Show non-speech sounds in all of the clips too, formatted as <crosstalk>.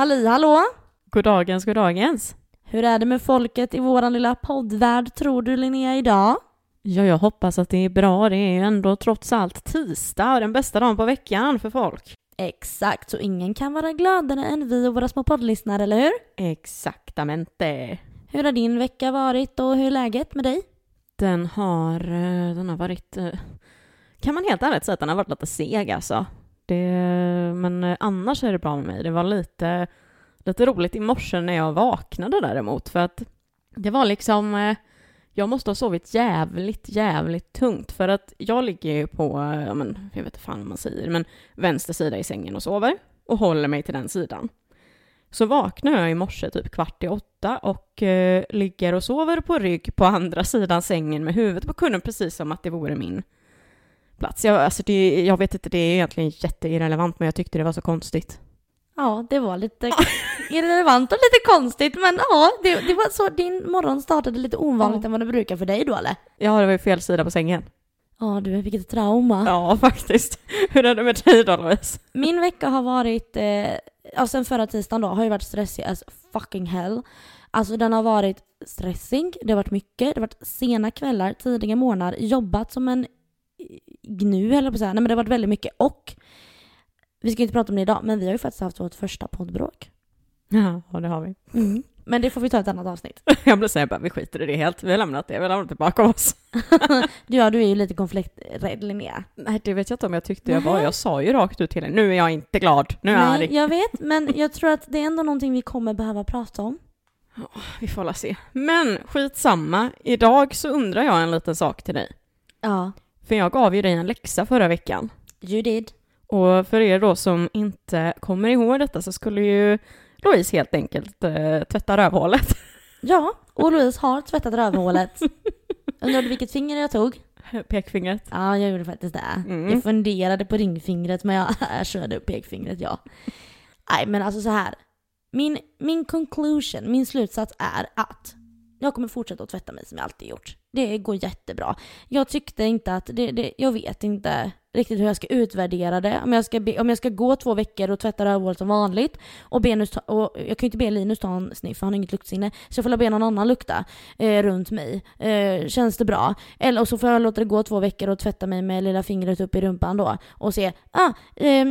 Halli hallå! Goddagens, goddagens. Hur är det med folket i våran lilla poddvärld tror du Linnea idag? Ja, jag hoppas att det är bra. Det är ju ändå trots allt tisdag och den bästa dagen på veckan för folk. Exakt, så ingen kan vara gladare än vi och våra små poddlyssnare, eller hur? Exaktamente. Hur har din vecka varit och hur är läget med dig? Den har, eh, den har varit, eh, kan man helt ärligt säga att den har varit lite seg alltså. Det, men eh, annars är det bra med mig. Det var lite, lite roligt i morse när jag vaknade däremot för att det var liksom, eh, jag måste ha sovit jävligt, jävligt tungt för att jag ligger ju på, eh, ja men, jag vet inte fan vad man säger, men vänster sida i sängen och sover och håller mig till den sidan. Så vaknar jag i morse typ kvart i åtta och eh, ligger och sover på rygg på andra sidan sängen med huvudet på kudden precis som att det vore min plats. Jag, alltså det, jag vet inte, det är egentligen jätteirrelevant men jag tyckte det var så konstigt. Ja, det var lite <laughs> irrelevant och lite konstigt, men ja, det, det var så din morgon startade lite ovanligt Ja. än vad det brukar för dig då eller? Ja, det var ju fel sida på sängen. Ja du, vilket trauma. Ja, faktiskt. <laughs> Hur är det med dig då, Louise? Min vecka har varit, eh, ja sen förra tisdagen då, har ju varit stressig as fucking hell. Alltså den har varit stressig, det har varit mycket, det har varit sena kvällar, tidiga morgnar, jobbat som en gnu eller på att säga. Nej men det har varit väldigt mycket och vi ska inte prata om det idag, men vi har ju faktiskt haft vårt första poddbråk. Ja, det har vi. Men det får vi ta ett annat avsnitt. <laughs> Jag blev bara, vi skiter i det helt. Vi har lämnat det, vi har lämnat det bakom oss. <laughs> Du, ja, du är ju lite konflikträdd Linnea. Nej, det vet jag inte om jag tyckte jag var. Jag sa ju rakt ut till henne, nu är jag inte glad, nu är jag arg. jag vet, men jag tror att det är ändå någonting vi kommer behöva prata om. Vi får la se. Men skitsamma, idag så undrar jag en liten sak till dig. Ja, För jag gav ju dig en läxa förra veckan. you did. Och för er då som inte kommer ihåg detta så skulle ju Louise helt enkelt eh, tvätta rövhålet. <laughs> Ja, och Louise har tvättat rövhålet. <laughs> Undrar du vilket finger jag tog? Pekfingret. Ja, jag gjorde faktiskt det. Mm. Jag funderade på ringfingret, men jag, jag <laughs> körde upp pekfingret, ja. Nej, men alltså så här. Min, min conclusion, min slutsats är att jag kommer fortsätta att tvätta mig som jag alltid gjort. Det går jättebra. Jag tyckte inte att, det, det, jag vet inte riktigt hur jag ska utvärdera det. Om jag ska, be, om jag ska gå två veckor och tvätta rövhålet som vanligt och, Benus ta, och jag kan ju inte be Linus ta en sniff för han har inget luktsinne. Så jag får be någon annan lukta eh, runt mig. Eh, känns det bra? Eller och så får jag låta det gå två veckor och tvätta mig med lilla fingret upp i rumpan då och se, ah, eh,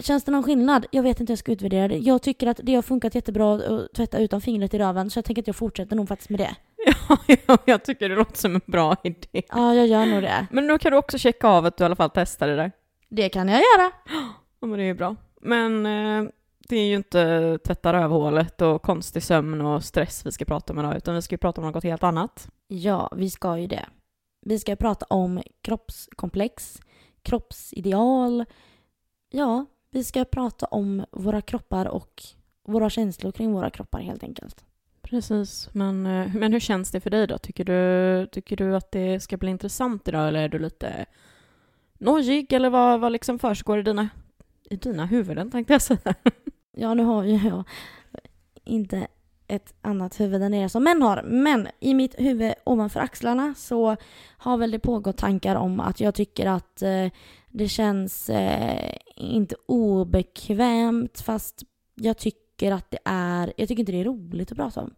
känns det någon skillnad? Jag vet inte hur jag ska utvärdera det. Jag tycker att det har funkat jättebra att tvätta utan fingret i röven så jag tänker att jag fortsätter nog faktiskt med det. Ja, <laughs> ja, jag tycker det låter som en bra idé. Ja, jag gör nog det. Men nu kan du också checka av att du i alla fall testade det. Det kan jag göra. Ja, men det är ju bra. Men eh, det är ju inte tvätta rövhålet och konstig sömn och stress vi ska prata om idag, utan vi ska ju prata om något helt annat. Ja, vi ska ju det. Vi ska prata om kroppskomplex, kroppsideal. Ja, vi ska prata om våra kroppar och våra känslor kring våra kroppar helt enkelt. Precis, men, eh, men hur känns det för dig då? Tycker du, tycker du att det ska bli intressant idag eller är du lite nojig eller vad, vad liksom försiggår i dina, i dina huvuden tänkte jag säga? Ja, nu har ju jag inte ett annat huvud än er som män har. Men i mitt huvud ovanför axlarna så har väl det pågått tankar om att jag tycker att eh, det känns eh, inte obekvämt fast jag tycker att det är, jag tycker inte det är roligt att prata om.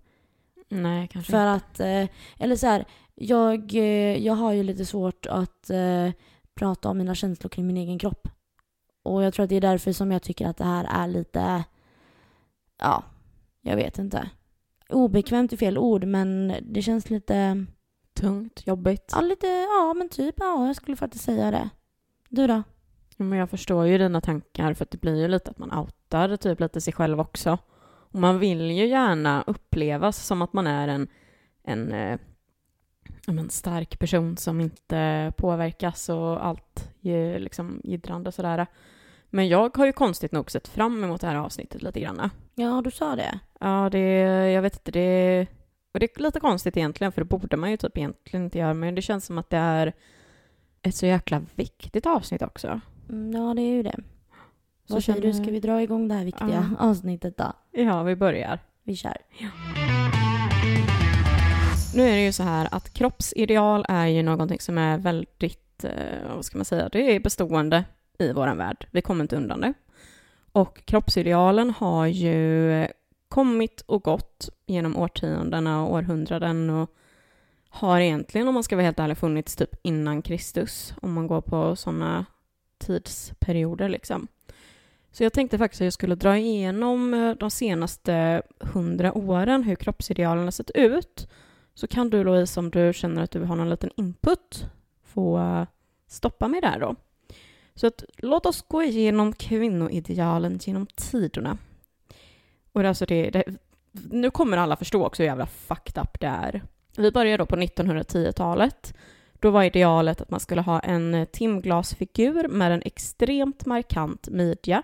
Nej, kanske För att, eh, eller så här, jag, eh, jag har ju lite svårt att eh, prata om mina känslor kring min egen kropp. Och jag tror att det är därför som jag tycker att det här är lite, ja, jag vet inte. Obekvämt är fel ord, men det känns lite, Tungt, jobbigt. ja lite, ja men typ, ja jag skulle faktiskt säga det. Du då? Men jag förstår ju dina tankar för att det blir ju lite att man outar typ lite sig själv också. Och man vill ju gärna upplevas som att man är en, en, eh, men stark person som inte påverkas och allt liksom jiddrande sådär. Men jag har ju konstigt nog sett fram emot det här avsnittet lite grann. Ja, du sa det. Ja, det, jag vet inte, det, och det är lite konstigt egentligen för det borde man ju typ egentligen inte göra men det känns som att det är ett så jäkla viktigt avsnitt också. Mm, Ja, det är ju det. Så Vad säger du, känner- ska vi dra igång det här viktiga avsnittet då? Ja, vi börjar. Vi kör. Nu är det ju så här att kroppsideal är ju någonting som är väldigt, eh, vad ska man säga, det är bestående i vår värld. Vi kommer inte undan det. Och kroppsidealen har ju kommit och gått genom årtiondena och århundraden och har egentligen, om man ska vara helt ärlig, funnits typ innan Kristus, om man går på sådana tidsperioder liksom. Så jag tänkte faktiskt att jag skulle dra igenom eh, de senaste hundra åren, hur kroppsidealen har sett ut. Så kan du Louise, om du känner att du har någon liten input, få eh, stoppa mig där då. Så att, låt oss gå igenom kvinnoidealen genom tiderna. Och alltså det, det, nu kommer alla förstå också hur jävla fucked up det är. Vi börjar då på 1910-talet. Då var idealet att man skulle ha en eh, timglasfigur med en extremt markant midja.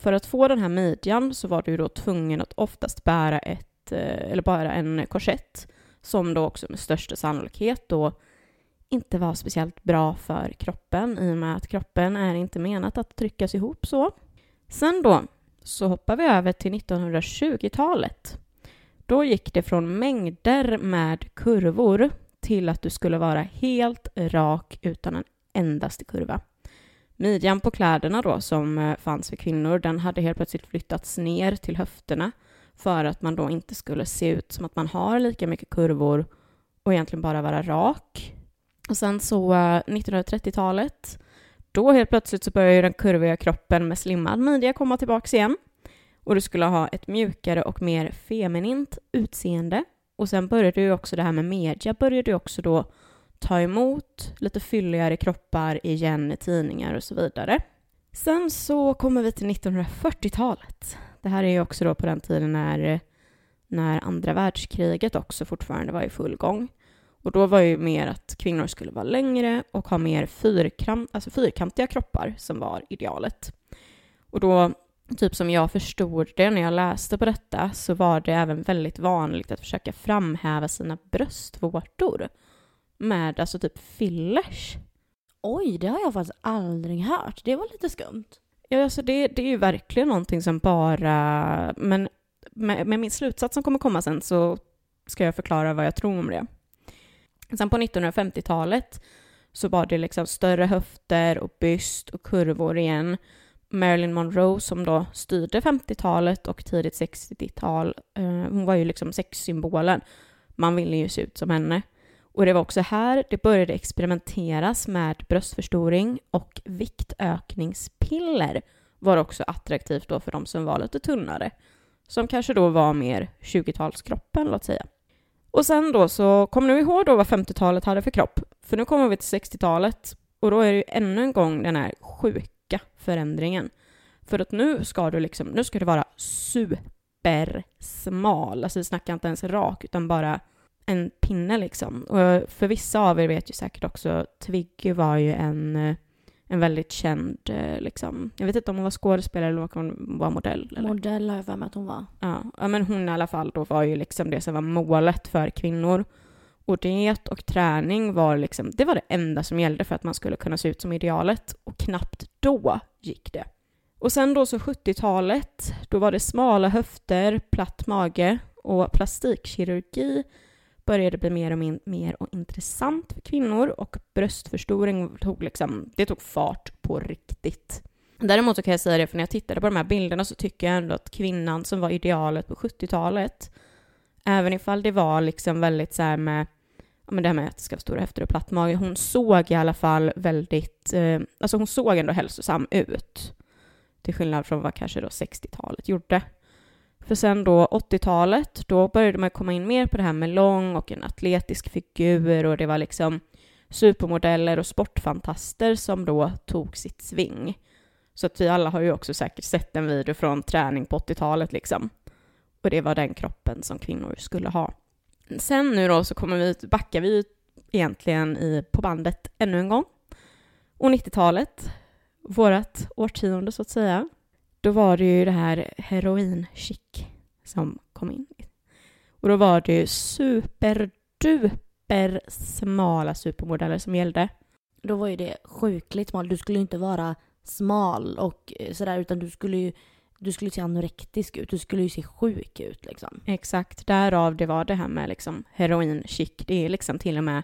För att få den här midjan så var du då tvungen att oftast bära ett, eh, eller bara en korsett som då också med största sannolikhet då inte var speciellt bra för kroppen i och med att kroppen är inte menat att tryckas ihop så. Sen då så hoppar vi över till 1920-talet. Då gick det från mängder med kurvor till att du skulle vara helt rak utan en endaste kurva. Midjan på kläderna då som eh, fanns för kvinnor, den hade helt plötsligt flyttats ner till höfterna för att man då inte skulle se ut som att man har lika mycket kurvor och egentligen bara vara rak. Och sen så eh, 1930-talet, då helt plötsligt så börjar den kurviga kroppen med slimmad midja komma tillbaks igen. Och du skulle ha ett mjukare och mer feminint utseende. Och sen började ju också det här med media, började ju också då ta emot lite fylligare kroppar igen i tidningar och så vidare. Sen så kommer vi till 1940-talet. Det här är ju också då på den tiden när, när andra världskriget också fortfarande var i full gång. Och då var ju mer att kvinnor skulle vara längre och ha mer fyrkant, alltså fyrkantiga kroppar som var idealet. Och då, typ som jag förstod det när jag läste på detta, så var det även väldigt vanligt att försöka framhäva sina bröstvårtor med alltså typ fillers. Oj, det har jag faktiskt aldrig hört. Det var lite skumt. Ja, alltså det, det är ju verkligen någonting som bara... Men med, med min slutsats som kommer komma sen så ska jag förklara vad jag tror om det. Sen på 1950-talet så var det liksom större höfter och byst och kurvor igen. Marilyn Monroe som då styrde 50-talet och tidigt 60-tal, eh, hon var ju liksom sexsymbolen. Man ville ju se ut som henne. Och det var också här det började experimenteras med bröstförstoring och viktökningspiller var också attraktivt då för de som var lite tunnare. Som kanske då var mer 20-talskroppen, låt säga. Och sen då så, kommer du ihåg då vad 50-talet hade för kropp? För nu kommer vi till 60-talet och då är det ju ännu en gång den här sjuka förändringen. För att nu ska du liksom, nu ska du vara supersmal, alltså vi snackar inte ens rak utan bara en pinne liksom. Och för vissa av er vet ju säkert också, Twiggy var ju en, eh, en väldigt känd, eh, liksom, jag vet inte om hon var skådespelare eller om hon var modell. Eller? Modell har jag för mig att hon var. Ja, ja, men hon i alla fall då var ju liksom det som var målet för kvinnor. Och diet och träning var liksom, det var det enda som gällde för att man skulle kunna se ut som idealet. Och knappt då gick det. Och sen då så 70-talet, då var det smala höfter, platt mage och plastikkirurgi började bli mer och mer och intressant för kvinnor och bröstförstoring tog liksom, det tog fart på riktigt. Däremot så kan jag säga det, för när jag tittade på de här bilderna så tycker jag ändå att kvinnan som var idealet på 70-talet, även ifall det var liksom väldigt så här med, ja men det här med att det ska vara stora höfter och platt mage, hon såg i alla fall väldigt, eh, alltså hon såg ändå hälsosam ut. Till skillnad från vad kanske då 60-talet gjorde. För sen då 80-talet, då började man komma in mer på det här med lång och en atletisk figur och det var liksom supermodeller och sportfantaster som då tog sitt sving. Så att vi alla har ju också säkert sett en video från träning på 80-talet liksom. Och det var den kroppen som kvinnor skulle ha. Sen nu då så kommer vi, backar vi egentligen i, på bandet ännu en gång. Och 90-talet, vårat årtionde så att säga, då var det ju det här heroin-chic som kom in. Och då var det ju superduper smala supermodeller som gällde. Då var ju det sjukligt smal. Du skulle ju inte vara smal och eh, sådär utan du skulle ju du skulle se anorektisk ut, du skulle ju se sjuk ut liksom. Exakt, därav det var det här med liksom heroin-chic. Det är liksom till och med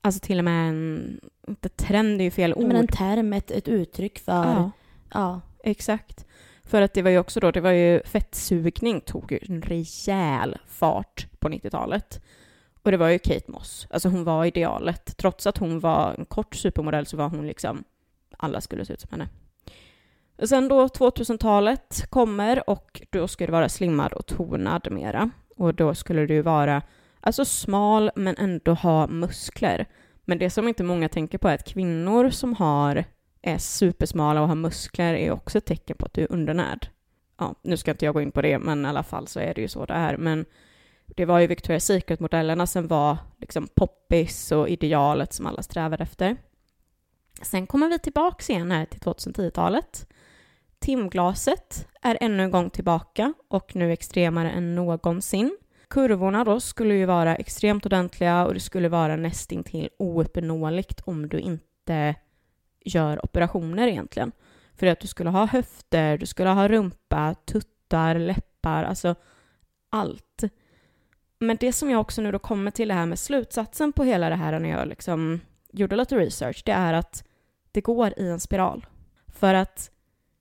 Alltså till och med en, inte trend är ju fel ord. Men en term, ett, ett uttryck för, ja. ja. Exakt. För att det var ju också då, det var ju fettsugning tog ju en rejäl fart på 90-talet. Och det var ju Kate Moss, alltså hon var idealet. Trots att hon var en kort supermodell så var hon liksom, alla skulle se ut som henne. Och sen då 2000-talet kommer och då ska det vara slimmad och tonad mera. Och då skulle det ju vara alltså smal men ändå ha muskler. Men det som inte många tänker på är att kvinnor som har, är supersmala och har muskler är också ett tecken på att du är undernärd. Ja, nu ska inte jag gå in på det, men i alla fall så är det ju så det är. Men det var ju Victoria's Secret-modellerna som var liksom poppis och idealet som alla strävade efter. Sen kommer vi tillbaka igen här till 2010-talet. Timglaset är ännu en gång tillbaka och nu extremare än någonsin. Kurvorna då skulle ju vara extremt ordentliga och det skulle vara nästintill ouppnåeligt om du inte gör operationer egentligen. För att du skulle ha höfter, du skulle ha rumpa, tuttar, läppar, alltså allt. Men det som jag också nu då kommer till det här med slutsatsen på hela det här när jag liksom gjorde lite research, det är att det går i en spiral. För att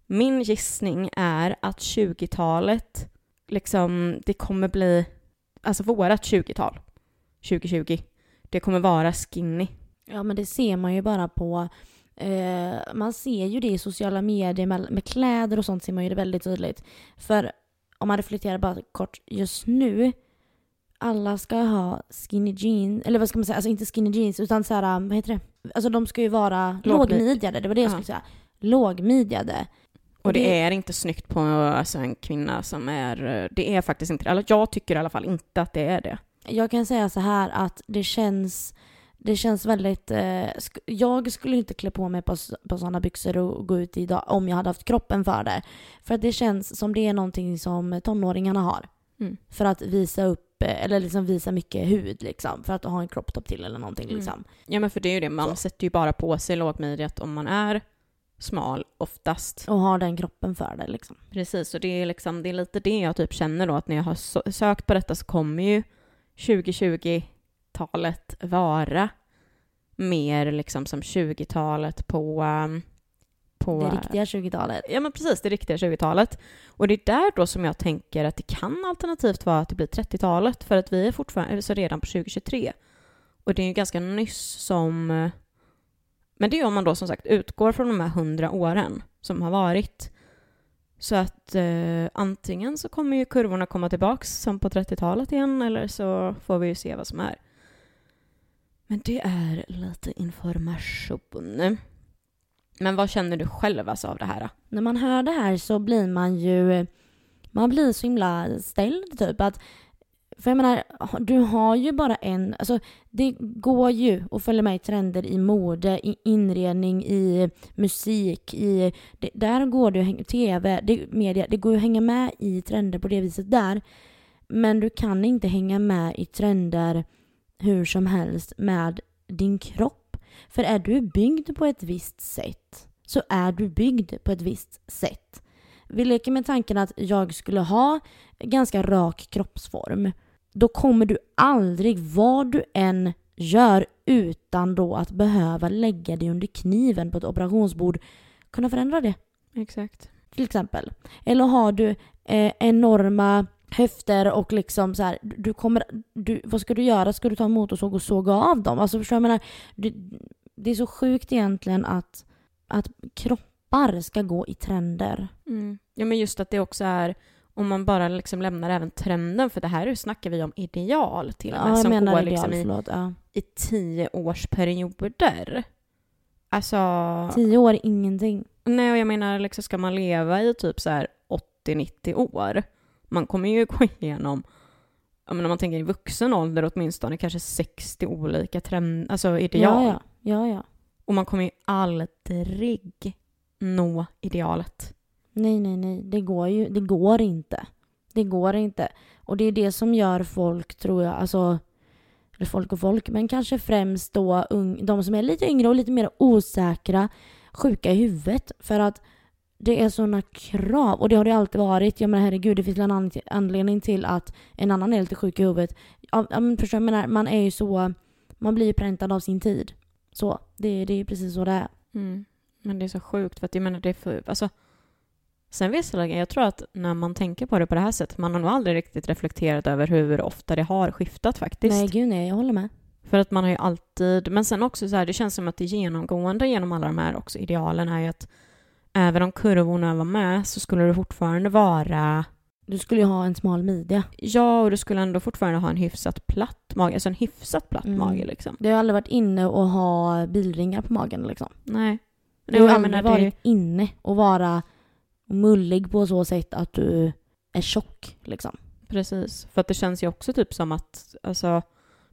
min gissning är att 20-talet, liksom, det kommer bli, alltså vårat 20-tal, 2020, det kommer vara skinny. Ja men det ser man ju bara på eh, man ser ju det i sociala medier med, med, kläder och sånt ser man ju det väldigt tydligt. För om man reflekterar bara kort just nu alla ska ha skinny jeans, eller vad ska man säga, alltså inte skinny jeans utan så här, vad heter det? Alltså de ska ju vara lågmidjade, det var det jag skulle säga. Lågmidjade. Och det, det, är inte snyggt på alltså, en kvinna som är, det är faktiskt inte det. Jag tycker i alla fall inte att det är det. Jag kan säga så här att det känns, det känns väldigt, eh, jag skulle inte klä på mig på, på sådana byxor och gå ut idag om jag hade haft kroppen för det. För att det känns som det är någonting som tonåringarna har. Mm. För att visa upp, eller liksom visa mycket hud liksom. För att ha en crop top till eller någonting mm. liksom. Ja men för det är ju det, man Så. sätter ju bara på sig lågmidjat om man är smal oftast. Och har den kroppen för det liksom. Precis, och det är, liksom, det är lite det jag typ känner då att när jag har sökt på detta så kommer ju 2020-talet vara mer liksom som 20-talet på um, på... Det riktiga 20-talet. Ja, men precis. Det riktiga 20-talet. Och det är där då som jag tänker att det kan alternativt vara att det blir 30-talet, för att vi är fortfarande så redan på 2023. Och det är ju ganska nyss som... Men det är om man då som sagt utgår från de här hundra åren som har varit. Så att eh, antingen så kommer ju kurvorna komma tillbaks som på 30-talet igen, eller så får vi ju se vad som är. Men det är lite information. Men vad känner du själv alltså av det här? Då? När man hör det här så blir man ju, man blir så himla ställd typ. Att, för jag menar, du har ju bara en, alltså det går ju att följa med i trender i mode, i inredning, i musik, i, det, där går det tv, det, media, det går att hänga med i trender på det viset där. Men du kan inte hänga med i trender hur som helst med din kropp för är du byggd på ett visst sätt så är du byggd på ett visst sätt. Vi leker med tanken att jag skulle ha ganska rak kroppsform. Då kommer du aldrig, vad du än gör utan då att behöva lägga dig under kniven på ett operationsbord, kunna förändra det. Exakt. Till exempel. Eller har du eh, enorma höfter och liksom så här, du kommer, du, vad ska du göra? Ska du ta en motorsåg och såga av dem? Alltså förstår jag menar, det, det är så sjukt egentligen att, att kroppar ska gå i trender. Mm. Ja men just att det också är om man bara liksom lämnar även trenden, för det här snackar vi om ideal till och med, ja, som går ideal, liksom i, förlåt, ja. i tio årsperioder. Alltså... Tio år är ingenting. Nej, och jag menar, liksom, ska man leva i typ så här 80-90 år, man kommer ju <laughs> gå igenom, om man tänker i vuxen ålder åtminstone, kanske 60 olika trend, alltså ideal. Ja, ja. ja. Och man kommer ju aldrig nå idealet. Nej, nej, nej. Det går ju det går inte. Det går inte. Och det är det som gör folk, tror jag, alltså eller folk och folk, men kanske främst då de som är lite yngre och lite mer osäkra, sjuka i huvudet. För att det är sådana krav. Och det har det alltid varit. Jag menar herregud, det finns en anledning till att en annan är lite sjuk i huvudet. Ja, men förstår jag menar, man är ju så... Man blir ju präntad av sin tid. Så, det, det är precis så det är. Mm. Men det är så sjukt för att jag menar det är för... Alltså, Sen visserligen, jag tror att när man tänker på det på det här sättet, man har nog aldrig riktigt reflekterat över hur ofta det har skiftat faktiskt. Nej, gud nej, jag håller med. För att man har ju alltid, men sen också så här, det känns som att det genomgående genom alla de här också idealen är ju att även om kurvorna var med så skulle det fortfarande vara Du skulle ju ha en smal midja. Ja, och du skulle ändå fortfarande ha en hyfsat platt mage, alltså en hyfsat platt Mm. mage liksom. Det har aldrig varit inne att ha bilringar på magen liksom. Nej. Det har aldrig menar, det- varit inne att vara mullig på så sätt att du är tjock liksom. Precis, för att det känns ju också typ som att, alltså,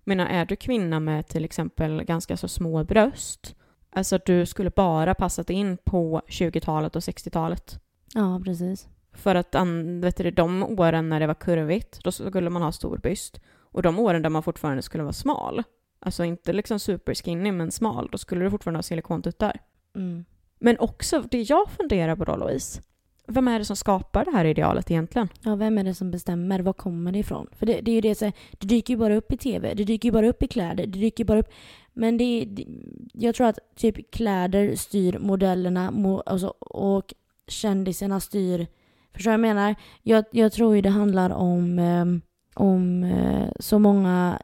menar är du kvinna med till exempel ganska så små bröst, alltså att du skulle bara passat in på 20-talet och 60-talet. Ja, precis. För att vet du, de åren när det var kurvigt, då skulle man ha stor byst. Och de åren där man fortfarande skulle vara smal, alltså inte liksom super skinny men smal, då skulle du fortfarande ha silikontuttar. Mm. Men också, det jag funderar på då Louise, vem är det som skapar det här idealet egentligen? Ja, vem är det som bestämmer? Var kommer det ifrån? För det, det är ju det, så, det dyker ju bara upp i tv, det dyker ju bara upp i kläder, det dyker ju bara upp... Men det, det jag tror att typ kläder styr modellerna mo, alltså, och kändisarna styr... Förstår du vad jag menar? Jag, jag tror ju det handlar om, ehm, om eh, så många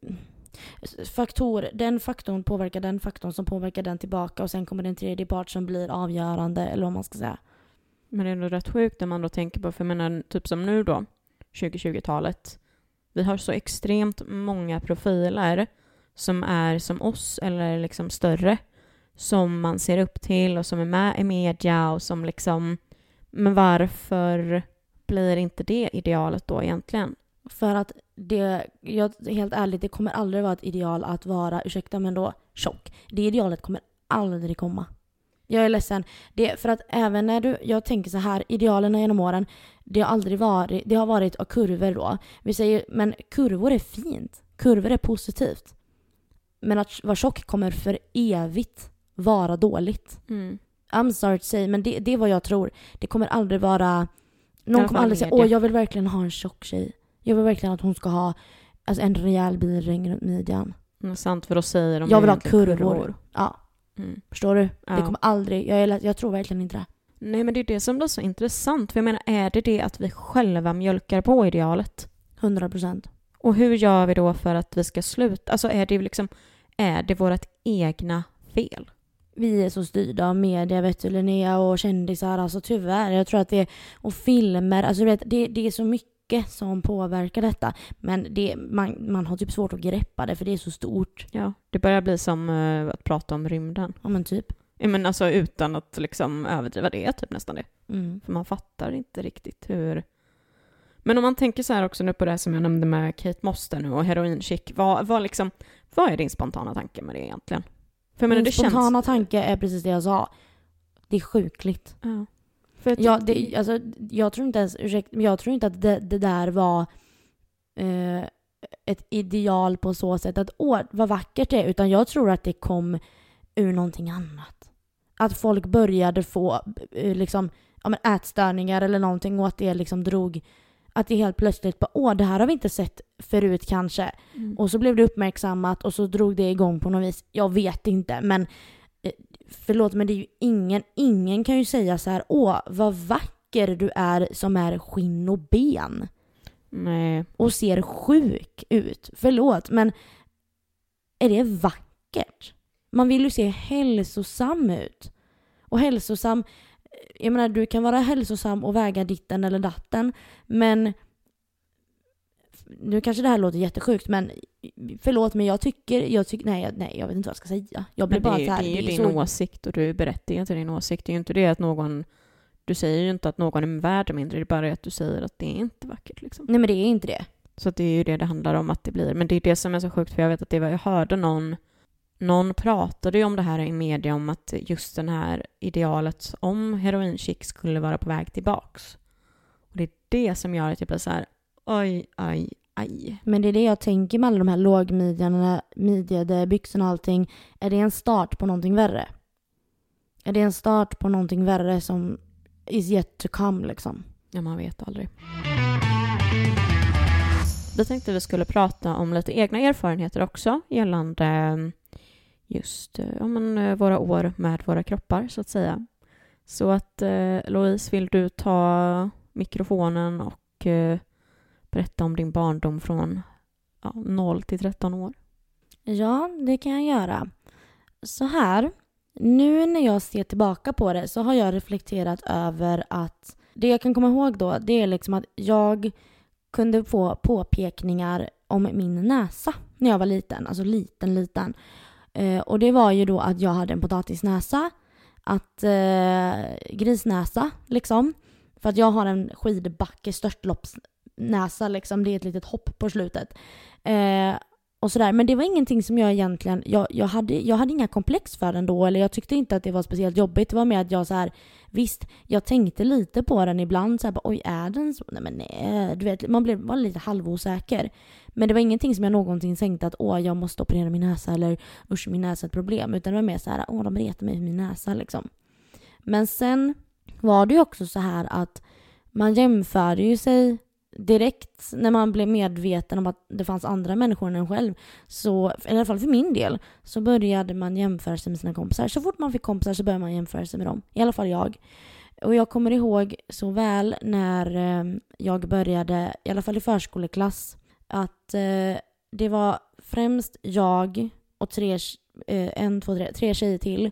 eh, faktorer. Den faktorn påverkar den faktorn som påverkar den tillbaka och sen kommer det en tredje part som blir avgörande, eller vad man ska säga. Men det är ändå rätt sjukt när man då tänker på, för jag menar typ som nu då, 2020-talet. Vi har så extremt många profiler som är som oss eller liksom större. Som man ser upp till och som är med i media och som liksom... Men varför blir inte det idealet då egentligen? För att det, jag, helt ärligt, det kommer aldrig vara ett ideal att vara, ursäkta men då, tjock. Det idealet kommer aldrig komma. Jag är ledsen. Det, för att även när du, jag tänker så här, idealen genom åren, det har aldrig varit, det har varit av kurvor då. Vi säger, men kurvor är fint. Kurvor är positivt. Men att vara tjock kommer för evigt vara dåligt. Mm. I'm sorry to say, men det, det är vad jag tror. Det kommer aldrig vara... Någon kommer aldrig säga åh jag vill verkligen ha en tjock tjej. Jag vill verkligen att hon ska ha alltså, en rejäl bilring runt midjan. Mm, sant, för då säger de Jag vill ha egentligen kurvor. Ja, Mm. förstår du? Ja. Det kommer aldrig... Jag, jag tror verkligen inte det. Nej, men det är det som blir så intressant. För jag menar, är det det att vi själva mjölkar på idealet? 100 procent. Och hur gör vi då för att vi ska sluta? Alltså är det liksom, är det vårt egna fel? Vi är så styrda av media, vet du, Linnea, och kändisar. Alltså tyvärr. Jag tror att det. Och filmer. Alltså du vet, det, det är så mycket som påverkar detta. Men det, man, man har typ svårt att greppa det för det är så stort. Ja, det börjar bli som eh, att prata om rymden. Ja men typ. Ja, men alltså utan att liksom överdriva det, är typ nästan det. Mm. För man fattar inte riktigt hur... Men om man tänker så här också nu på det här som jag nämnde med Kate Moss där nu och heroinchic. Vad, vad, liksom, vad är din spontana tanke med det egentligen? För jag menar, Min det spontana känns... tanke är precis det jag sa. Det är sjukligt. Ja. För Ja, det, alltså, jag tror inte ens, jag tror inte att det, det där var eh, ett ideal på så sätt att åh, vad vackert det är, utan jag tror att det kom ur någonting annat. Att folk började få eh, liksom, ja, men ätstörningar eller någonting och att det liksom drog, att det helt plötsligt bara åh, det här har vi inte sett förut kanske. Mm. Och så blev det uppmärksammat och så drog det igång på något vis. Jag vet inte, men förlåt men det är ju ingen, ingen kan ju säga så här åh vad vacker du är som är skinn och ben Nej. och ser sjuk ut. Förlåt men är det vackert? Man vill ju se hälsosam ut. Och hälsosam, jag menar du kan vara hälsosam och väga ditten eller datten men nu kanske det här låter jättesjukt men förlåt men jag tycker, jag tycker, nej, nej jag vet inte vad jag ska säga. Jag blir Men det bara är, så här, det är ju din så åsikt och du är berättigad till din åsikt. Det är ju inte det att någon... Du säger ju inte att någon är värd mindre, det är bara att du säger att det är inte vackert. Liksom. Nej men det är inte det. Så det är ju det det handlar om att det blir. Men det är det som är så sjukt, för jag vet att det var, jag hörde någon, någon pratade ju om det här i media, om att just den här idealet om heroinchick skulle vara på väg tillbaks. Och det är det som gör att jag blir så här, oj, oj, aj. Men det är det jag tänker med alla de här lågmidjade midjade byxorna och allting. Är det en start på någonting värre? Är det en start på någonting värre som is yet to come liksom? Ja, man vet aldrig. Vi tänkte vi skulle prata om lite egna erfarenheter också gällande eh, just eh, ja, men, eh, våra år med våra kroppar, så att säga. Så att eh, Louise, vill du ta mikrofonen och eh, berätta om din barndom från ja, 0 till 13 år? Ja, det kan jag göra. Så här, nu när jag ser tillbaka på det så har jag reflekterat över att det jag kan komma ihåg då, det är liksom att jag kunde få påpekningar om min näsa när jag var liten. Alltså liten, liten. Eh, och det var ju då att jag hade en potatisnäsa, att eh, grisnäsa liksom. För att jag har en skidbacke näsa, liksom. Det är ett litet hopp på slutet. Eh, och sådär. Men det var ingenting som jag egentligen, jag, jag, hade, jag hade inga komplex för den då, eller jag tyckte inte att det var speciellt jobbigt. Det var mer att jag så här, visst, jag tänkte lite på den ibland, så här, bara, oj är den så? Nej men nej, du vet, man blev, var lite halvosäker. Men det var ingenting som jag någonsin tänkte att åh, jag måste operera min näsa eller usch, min näsa är ett problem. Utan det var mer så här, åh, de retar mig för min näsa liksom. Men sen var det ju också så här att man jämförde ju sig direkt när man blev medveten om att det fanns andra människor än en själv, så, i alla fall för min del, så började man jämföra sig med sina kompisar. Så fort man fick kompisar så började man jämföra sig med dem. I alla fall jag. Och jag kommer ihåg så väl när eh, jag började, i alla fall i förskoleklass, att eh, det var främst jag och tre, eh, en, två, tre, tre tjejer till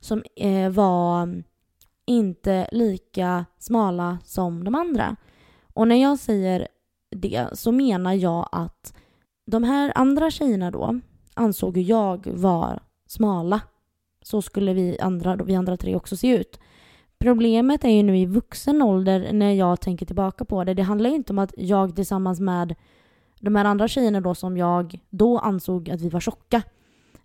som var inte lika smala som de andra. Och när jag säger det så menar jag att de här andra tjejerna då ansåg jag var smala. Så skulle vi andra, vi andra tre också se ut. Problemet är ju nu i vuxen ålder när jag tänker tillbaka på det. Det handlar ju inte om att jag tillsammans med de här andra tjejerna då som jag då ansåg att vi var tjocka.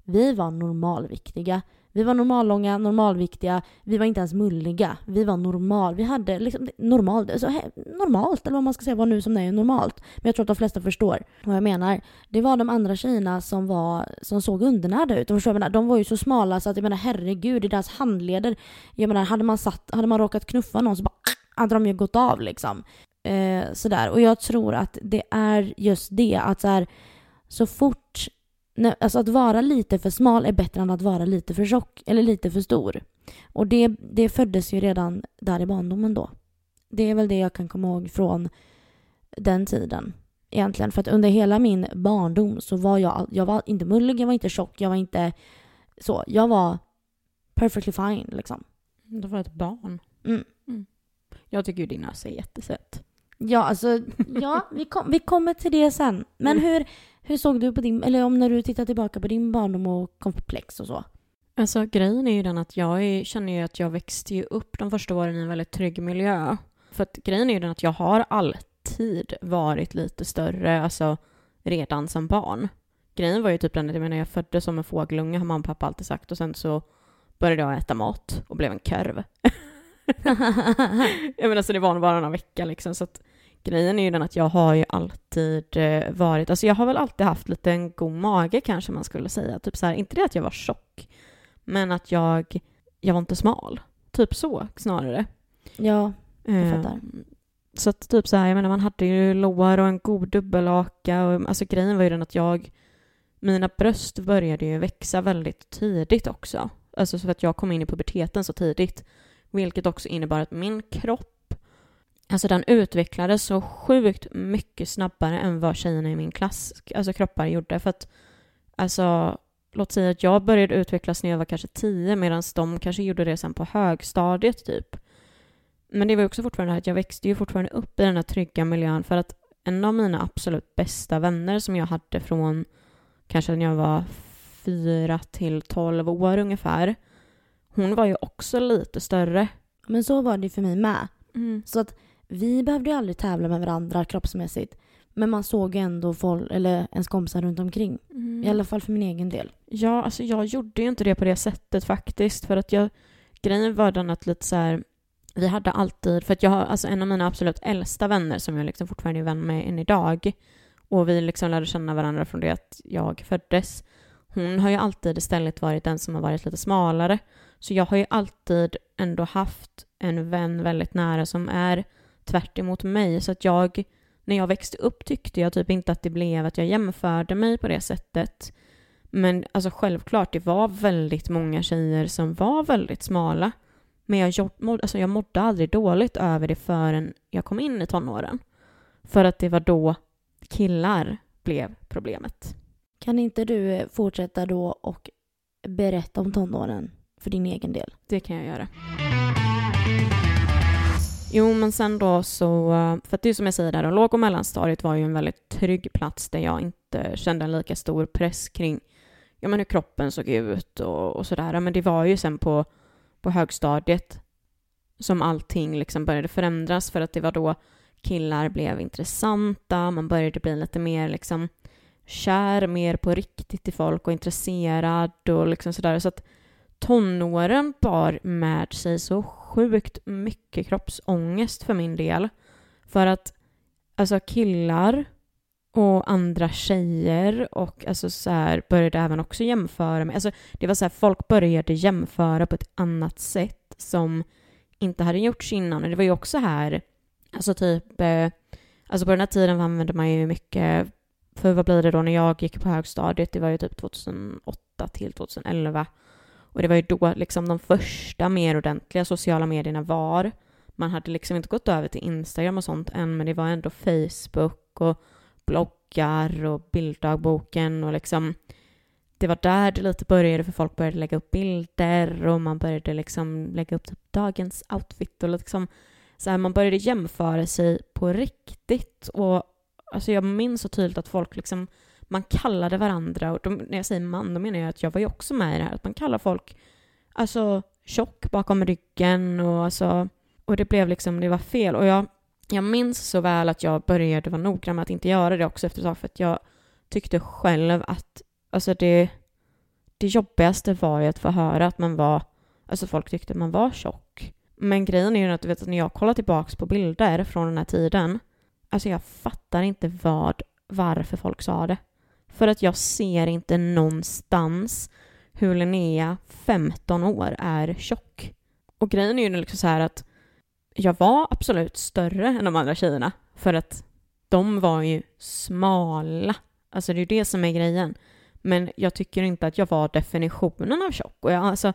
Vi var normalviktiga. Vi var normallånga, normalviktiga, vi var inte ens mulliga. Vi var normal. Vi hade liksom normalt, alltså, normalt, eller vad man ska säga, vad nu som det är normalt. Men jag tror att de flesta förstår vad jag menar. Det var de andra tjejerna som, var, som såg undernärda ut. Förstår jag de var ju så smala så att jag menar herregud, i deras handleder. Jag menar, hade man, satt, hade man råkat knuffa någon så bara <sniffs> hade de ju gått av liksom. Eh, sådär. Och jag tror att det är just det, att så, här, så fort alltså att vara lite för smal är bättre än att vara lite för tjock eller lite för stor. Och det, det föddes ju redan där i barndomen då. Det är väl det jag kan komma ihåg från den tiden. Egentligen. För att under hela min barndom så var jag, jag var inte mullig, jag var inte tjock, jag var inte så. Jag var perfectly fine liksom. Du var ett barn. Mm. Mm. Jag tycker ju din näsa är jättesöt. Ja, alltså, ja, vi, kom, vi kommer till det sen. Men mm. hur, hur såg du på din, eller om när du tittar tillbaka på din barndom och komplex och så? Alltså grejen är ju den att jag är, känner ju att jag växte ju upp de första åren i en väldigt trygg miljö. För att grejen är ju den att jag har alltid varit lite större, alltså redan som barn. Grejen var ju typ den att jag menar jag föddes som en fågelunge har mamma och pappa alltid sagt och sen så började jag äta mat och blev en korv. <laughs> <laughs> jag menar så det var bara några vecka liksom så att grejen är ju den att jag har ju alltid eh, varit, alltså jag har väl alltid haft lite en god mage kanske man skulle säga. Typ så här, inte det att jag var tjock, men att jag, jag var inte smal. Typ så snarare. Ja, jag fattar. Eh, så att typ så här, jag menar man hade ju lår och en god dubbelhaka och alltså grejen var ju den att jag, mina bröst började ju växa väldigt tidigt också. Alltså så att jag kom in i puberteten så tidigt. Vilket också innebar att min kropp Alltså den utvecklades så sjukt mycket snabbare än vad tjejerna i min klass, alltså kroppar gjorde. För att, alltså, låt säga att jag började utvecklas när jag var kanske tio medan de kanske gjorde det sen på högstadiet typ. Men det var också fortfarande att jag växte ju fortfarande upp i den här trygga miljön för att en av mina absolut bästa vänner som jag hade från kanske när jag var fyra till tolv år ungefär, hon var ju också lite större. Men så var det för mig med. Mm. Så att vi behövde ju aldrig tävla med varandra kroppsmässigt. Men man såg ju ändå folk, eller ens kompisar runt omkring. Mm. I alla fall för min egen del. Ja, alltså jag gjorde ju inte det på det sättet faktiskt. För att jag, grejen var den att lite så här, vi hade alltid, för att jag har, alltså en av mina absolut äldsta vänner som jag liksom fortfarande är vän med än idag. Och vi liksom lärde känna varandra från det att jag föddes. Hon har ju alltid istället varit den som har varit lite smalare. Så jag har ju alltid ändå haft en vän väldigt nära som är tvärt emot mig. Så att jag, när jag växte upp tyckte jag typ inte att det blev att jag jämförde mig på det sättet. Men alltså självklart, det var väldigt många tjejer som var väldigt smala. Men jag, mådde- alltså jag mådde aldrig dåligt över det förrän jag kom in i tonåren. För att det var då killar blev problemet. Kan inte du eh, fortsätta då och berätta om tonåren för din egen del? Det kan jag göra. Jo, men sen då så, eh, för att det är som jag säger där, låg och mellanstadiet var ju en väldigt trygg plats där jag inte kände en lika stor press kring ja, men hur kroppen såg ut och, och sådär. Men det var ju sen på, på högstadiet som allting liksom började förändras för att det var då killar blev intressanta, man började bli lite mer liksom kär mer på riktigt i folk och intresserad och liksom sådär. Så att tonåren bar med sig så sjukt mycket kroppsångest för min del. För att alltså killar och andra tjejer och alltså så här började även också jämföra med, alltså det var så här folk började jämföra på ett annat sätt som inte hade gjorts innan. Och det var ju också här, alltså typ, eh, alltså på den här tiden använde man ju mycket, för vad blir det då när jag gick på högstadiet, det var ju typ 2008 till 2011 och det var ju då liksom de första mer ordentliga sociala medierna var. Man hade liksom inte gått över till Instagram och sånt än, men det var ändå Facebook och bloggar och bilddagboken och liksom det var där det lite började för folk började lägga upp bilder och man började liksom lägga upp typ dagens outfit och liksom så här, man började jämföra sig på riktigt och alltså jag minns så tydligt att folk liksom man kallade varandra, och de, när jag säger man, då menar jag att jag var ju också med i det här, att man kallar folk alltså tjock bakom ryggen och alltså, och det blev liksom, det var fel. Och jag, jag minns så väl att jag började vara noggrann med att inte göra det också efter ett tag, för att jag tyckte själv att, alltså det, det jobbigaste var ju att få höra att man var, alltså folk tyckte man var tjock. Men grejen är ju att du vet att när jag kollar tillbaks på bilder från den här tiden, alltså jag fattar inte vad, varför folk sa det. För att jag ser inte någonstans hur Linnea, 15 år, är tjock. Och grejen är ju liksom så här att jag var absolut större än de andra tjejerna. För att de var ju smala. Alltså det är ju det som är grejen. Men jag tycker inte att jag var definitionen av tjock. Och jag, alltså,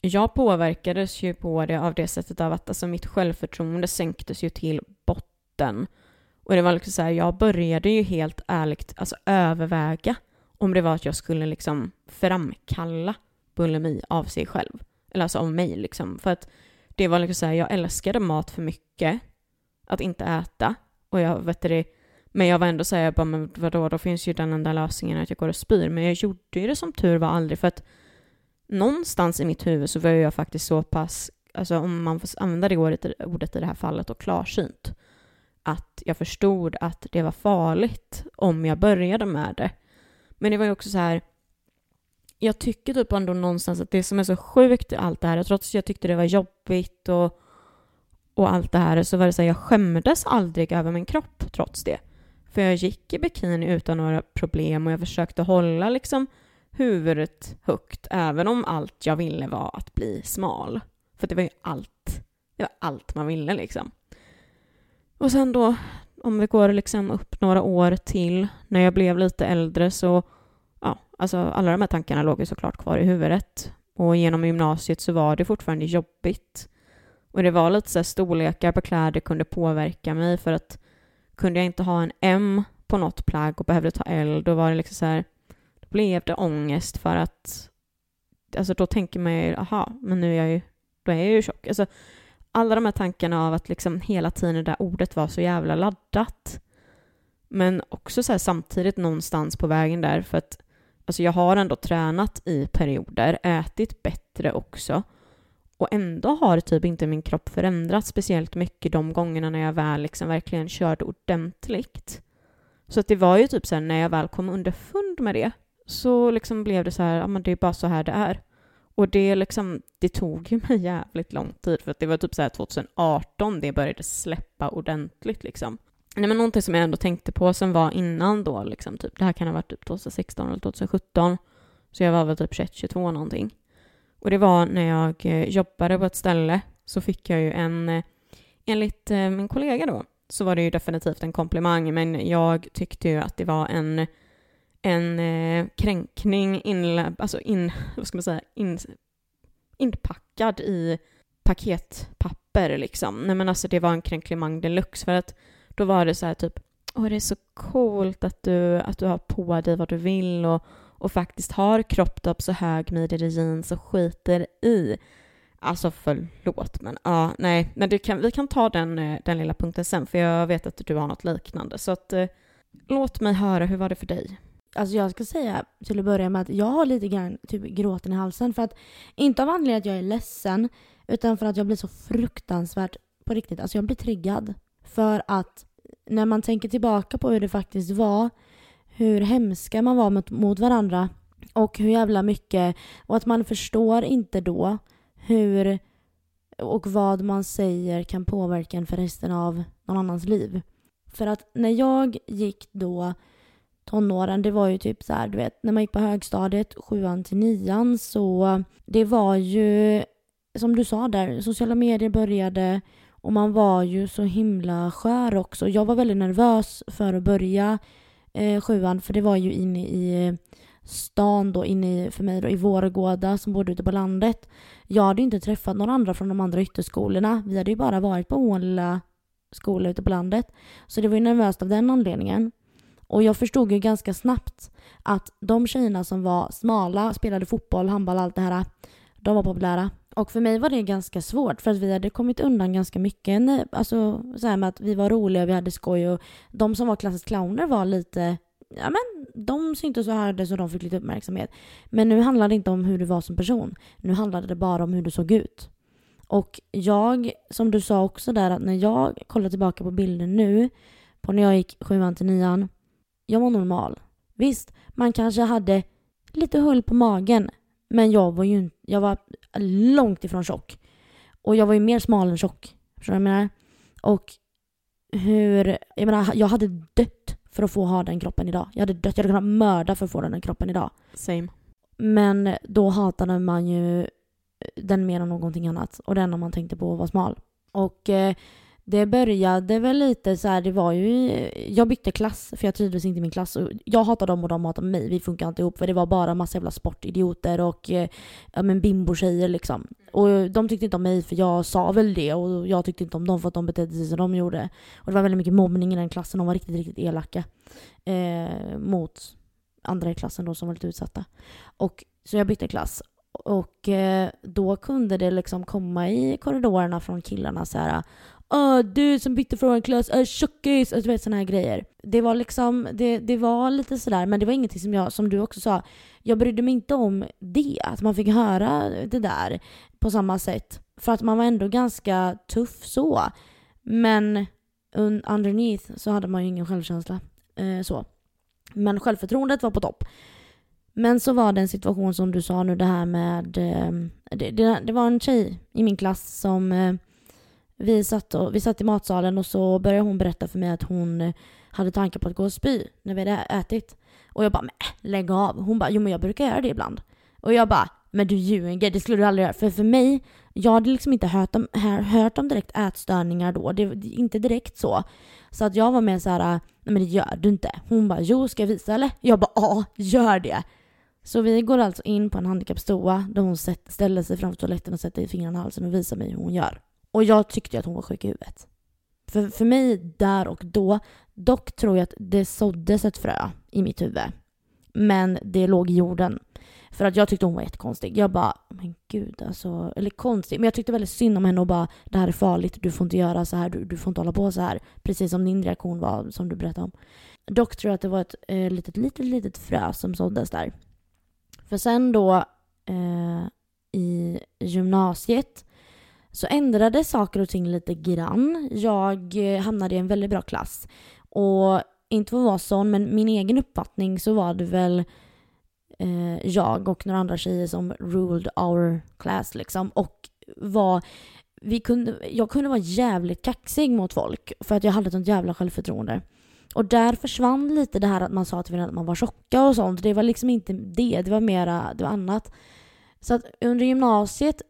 jag påverkades ju på det av det sättet av att alltså, mitt självförtroende sänktes ju till botten. Och det var liksom så här, jag började ju helt ärligt alltså överväga om det var att jag skulle liksom framkalla bulimi av sig själv. Eller alltså av mig liksom. För att det var liksom så här, jag älskade mat för mycket. Att inte äta. Och jag vet det, men jag var ändå så här, jag bara, men vadå, då finns ju den enda lösningen att jag går och spyr. Men jag gjorde ju det som tur var aldrig för att någonstans i mitt huvud så var jag faktiskt så pass, alltså om man får använda det ordet, ordet i det här fallet, och klarsynt att jag förstod att det var farligt om jag började med det. Men det var ju också så här, jag tycker typ ändå någonstans att det som är så sjukt i allt det här, trots att jag tyckte det var jobbigt och, och allt det här, så var det så här, jag skämdes aldrig över min kropp trots det. För jag gick i bikini utan några problem och jag försökte hålla liksom huvudet högt, även om allt jag ville var att bli smal. För det var ju allt, det var allt man ville liksom. Och sen då, om vi går liksom upp några år till, när jag blev lite äldre så, ja, alltså alla de här tankarna låg ju såklart kvar i huvudet. Och genom gymnasiet så var det fortfarande jobbigt. Och det var lite så här, storlekar på kläder kunde påverka mig för att kunde jag inte ha en M på något plagg och behövde ta L, då var det liksom så här, då blev det ångest för att, alltså då tänker man ju, aha, men nu är jag ju, då är jag ju tjock. Alltså, alla de här tankarna av att liksom hela tiden det där ordet var så jävla laddat. Men också så här samtidigt någonstans på vägen där för att alltså jag har ändå tränat i perioder, ätit bättre också och ändå har typ inte min kropp förändrats speciellt mycket de gångerna när jag väl liksom verkligen körde ordentligt. Så att det var ju typ så här, när jag väl kom underfund med det så liksom blev det så här, ja men det är bara så här det är. Och det, liksom, det tog ju mig jävligt lång tid för att det var typ så här 2018 det började släppa ordentligt liksom. Nej men någonting som jag ändå tänkte på som var innan då liksom typ, det här kan ha varit typ 2016 eller 2017. Så jag var väl typ 21-22 någonting. Och det var när jag eh, jobbade på ett ställe så fick jag ju en, eh, enligt eh, min kollega då, så var det ju definitivt en komplimang men jag tyckte ju att det var en en eh, kränkning in, alltså in, <laughs> vad ska man säga, in, inpackad i paketpapper liksom. Nej men alltså det var en kränklimang deluxe för att då var det så här typ Åh, det är så coolt att du, att du har på dig vad du vill och, och faktiskt har kropptopp så högmidjade jeans och skiter i. Alltså förlåt, men ja, nej, men kan, vi kan ta den, eh, den lilla punkten sen, för jag vet att du har något liknande. Så att, eh, låt mig höra, hur var det för dig? Alltså jag ska säga till att börja med att jag har lite grann typ gråten i halsen för att inte av anledning att jag är ledsen utan för att jag blir så fruktansvärt på riktigt, alltså jag blir triggad. För att när man tänker tillbaka på hur det faktiskt var, hur hemska man var mot, mot varandra och hur jävla mycket, och att man förstår inte då hur och vad man säger kan påverka en för resten av någon annans liv. För att när jag gick då tonåren, det var ju typ så här, du vet, när man gick på högstadiet, sjuan till nian, så det var ju, som du sa där, sociala medier började och man var ju så himla skör också. Jag var väldigt nervös för att börja eh, sjuan, för det var ju inne i stan då, inne i, för mig då, i Vårgårda som bodde ute på landet. Jag hade inte träffat några andra från de andra ytterskolorna. Vi hade ju bara varit på vår lilla skola ute på landet. Så det var ju nervöst av den anledningen. Och jag förstod ju ganska snabbt att de tjejerna som var smala, spelade fotboll, handboll, allt det här, de var populära. Och för mig var det ganska svårt för att vi hade kommit undan ganska mycket. Alltså så här med att vi var roliga, och vi hade skoj och de som var klassens clowner var lite ja men de syntes och hördes och de fick lite uppmärksamhet. Men nu handlade det inte om hur du var som person. Nu handlade det bara om hur du såg ut. Och jag, som du sa också där, att när jag kollar tillbaka på bilden nu, på när jag gick sjuan till nian, jag var normal. Visst, man kanske hade lite hull på magen, men jag var ju jag var långt ifrån tjock. Och jag var ju mer smal än tjock. Förstår du vad jag menar? Och hur, jag menar, jag hade dött för att få ha den kroppen idag. Jag hade dött, jag hade kunnat mörda för att få den kroppen idag. Same. Men då hatade man ju den mer än någonting annat. Och det enda man tänkte på var smal. Och eh, det började väl lite så här, det var ju... Jag bytte klass för jag trivdes inte i min klass. Jag hatade dem och de hatade mig. Vi funkar inte ihop för det var bara massa jävla sportidioter och eh, ja, men liksom. Och de tyckte inte om mig för jag sa väl det och jag tyckte inte om dem för att de betedde sig som de gjorde. Och det var väldigt mycket mobbning i den klassen. De var riktigt, riktigt elaka. Eh, mot andra i klassen då som var lite utsatta. Och, så jag bytte klass. Och eh, då kunde det liksom komma i korridorerna från killarna så här Åh, du som bytte från en klass är äh, tjockis. och du vet sådana här grejer. Det var liksom, det, det var lite sådär, men det var ingenting som jag, som du också sa, jag brydde mig inte om det. Att man fick höra det där på samma sätt. För att man var ändå ganska tuff så. Men underneath så hade man ju ingen självkänsla. Eh, så. Men självförtroendet var på topp. Men så var det en situation som du sa nu, det här med... Eh, det, det, det, var en tjej i min klass som eh, vi satt, och, vi satt i matsalen och så började hon berätta för mig att hon hade tankar på att gå och spy när vi hade ätit. Och jag bara, men lägg av. Hon bara, jo men jag brukar göra det ibland. Och jag bara, men du ljuger, det skulle du aldrig göra. För för mig, jag hade liksom inte hört om, hört om direkt ätstörningar då. Det, inte direkt så. Så att jag var med så här, nej men det gör du inte. Hon bara, jo ska jag visa eller? Jag bara, ja, gör det. Så vi går alltså in på en handikappstoa där hon ställer sig framför toaletten och sätter fingrarna i halsen och visar mig hur hon gör. Och jag tyckte att hon var sjuk i huvudet. För, för mig där och då, dock tror jag att det såddes ett frö i mitt huvud. Men det låg i jorden. För att jag tyckte hon var jättekonstig. Jag bara, men gud alltså. Eller konstig. Men jag tyckte väldigt synd om henne och bara, det här är farligt. Du får inte göra så här. Du, du får inte hålla på så här. Precis som din reaktion var, som du berättade om. Dock tror jag att det var ett eh, litet, litet, litet frö som såddes där. För sen då eh, i gymnasiet så ändrade saker och ting lite grann. Jag eh, hamnade i en väldigt bra klass. Och inte för att vara sån, men min egen uppfattning så var det väl eh, jag och några andra tjejer som ruled our class liksom. Och var, vi kunde, jag kunde vara jävligt kaxig mot folk för att jag hade ett sånt jävla självförtroende. Och där försvann lite det här att man sa till varandra att man var tjocka och sånt. Det var liksom inte det, det var mera, det var annat. Så att under gymnasiet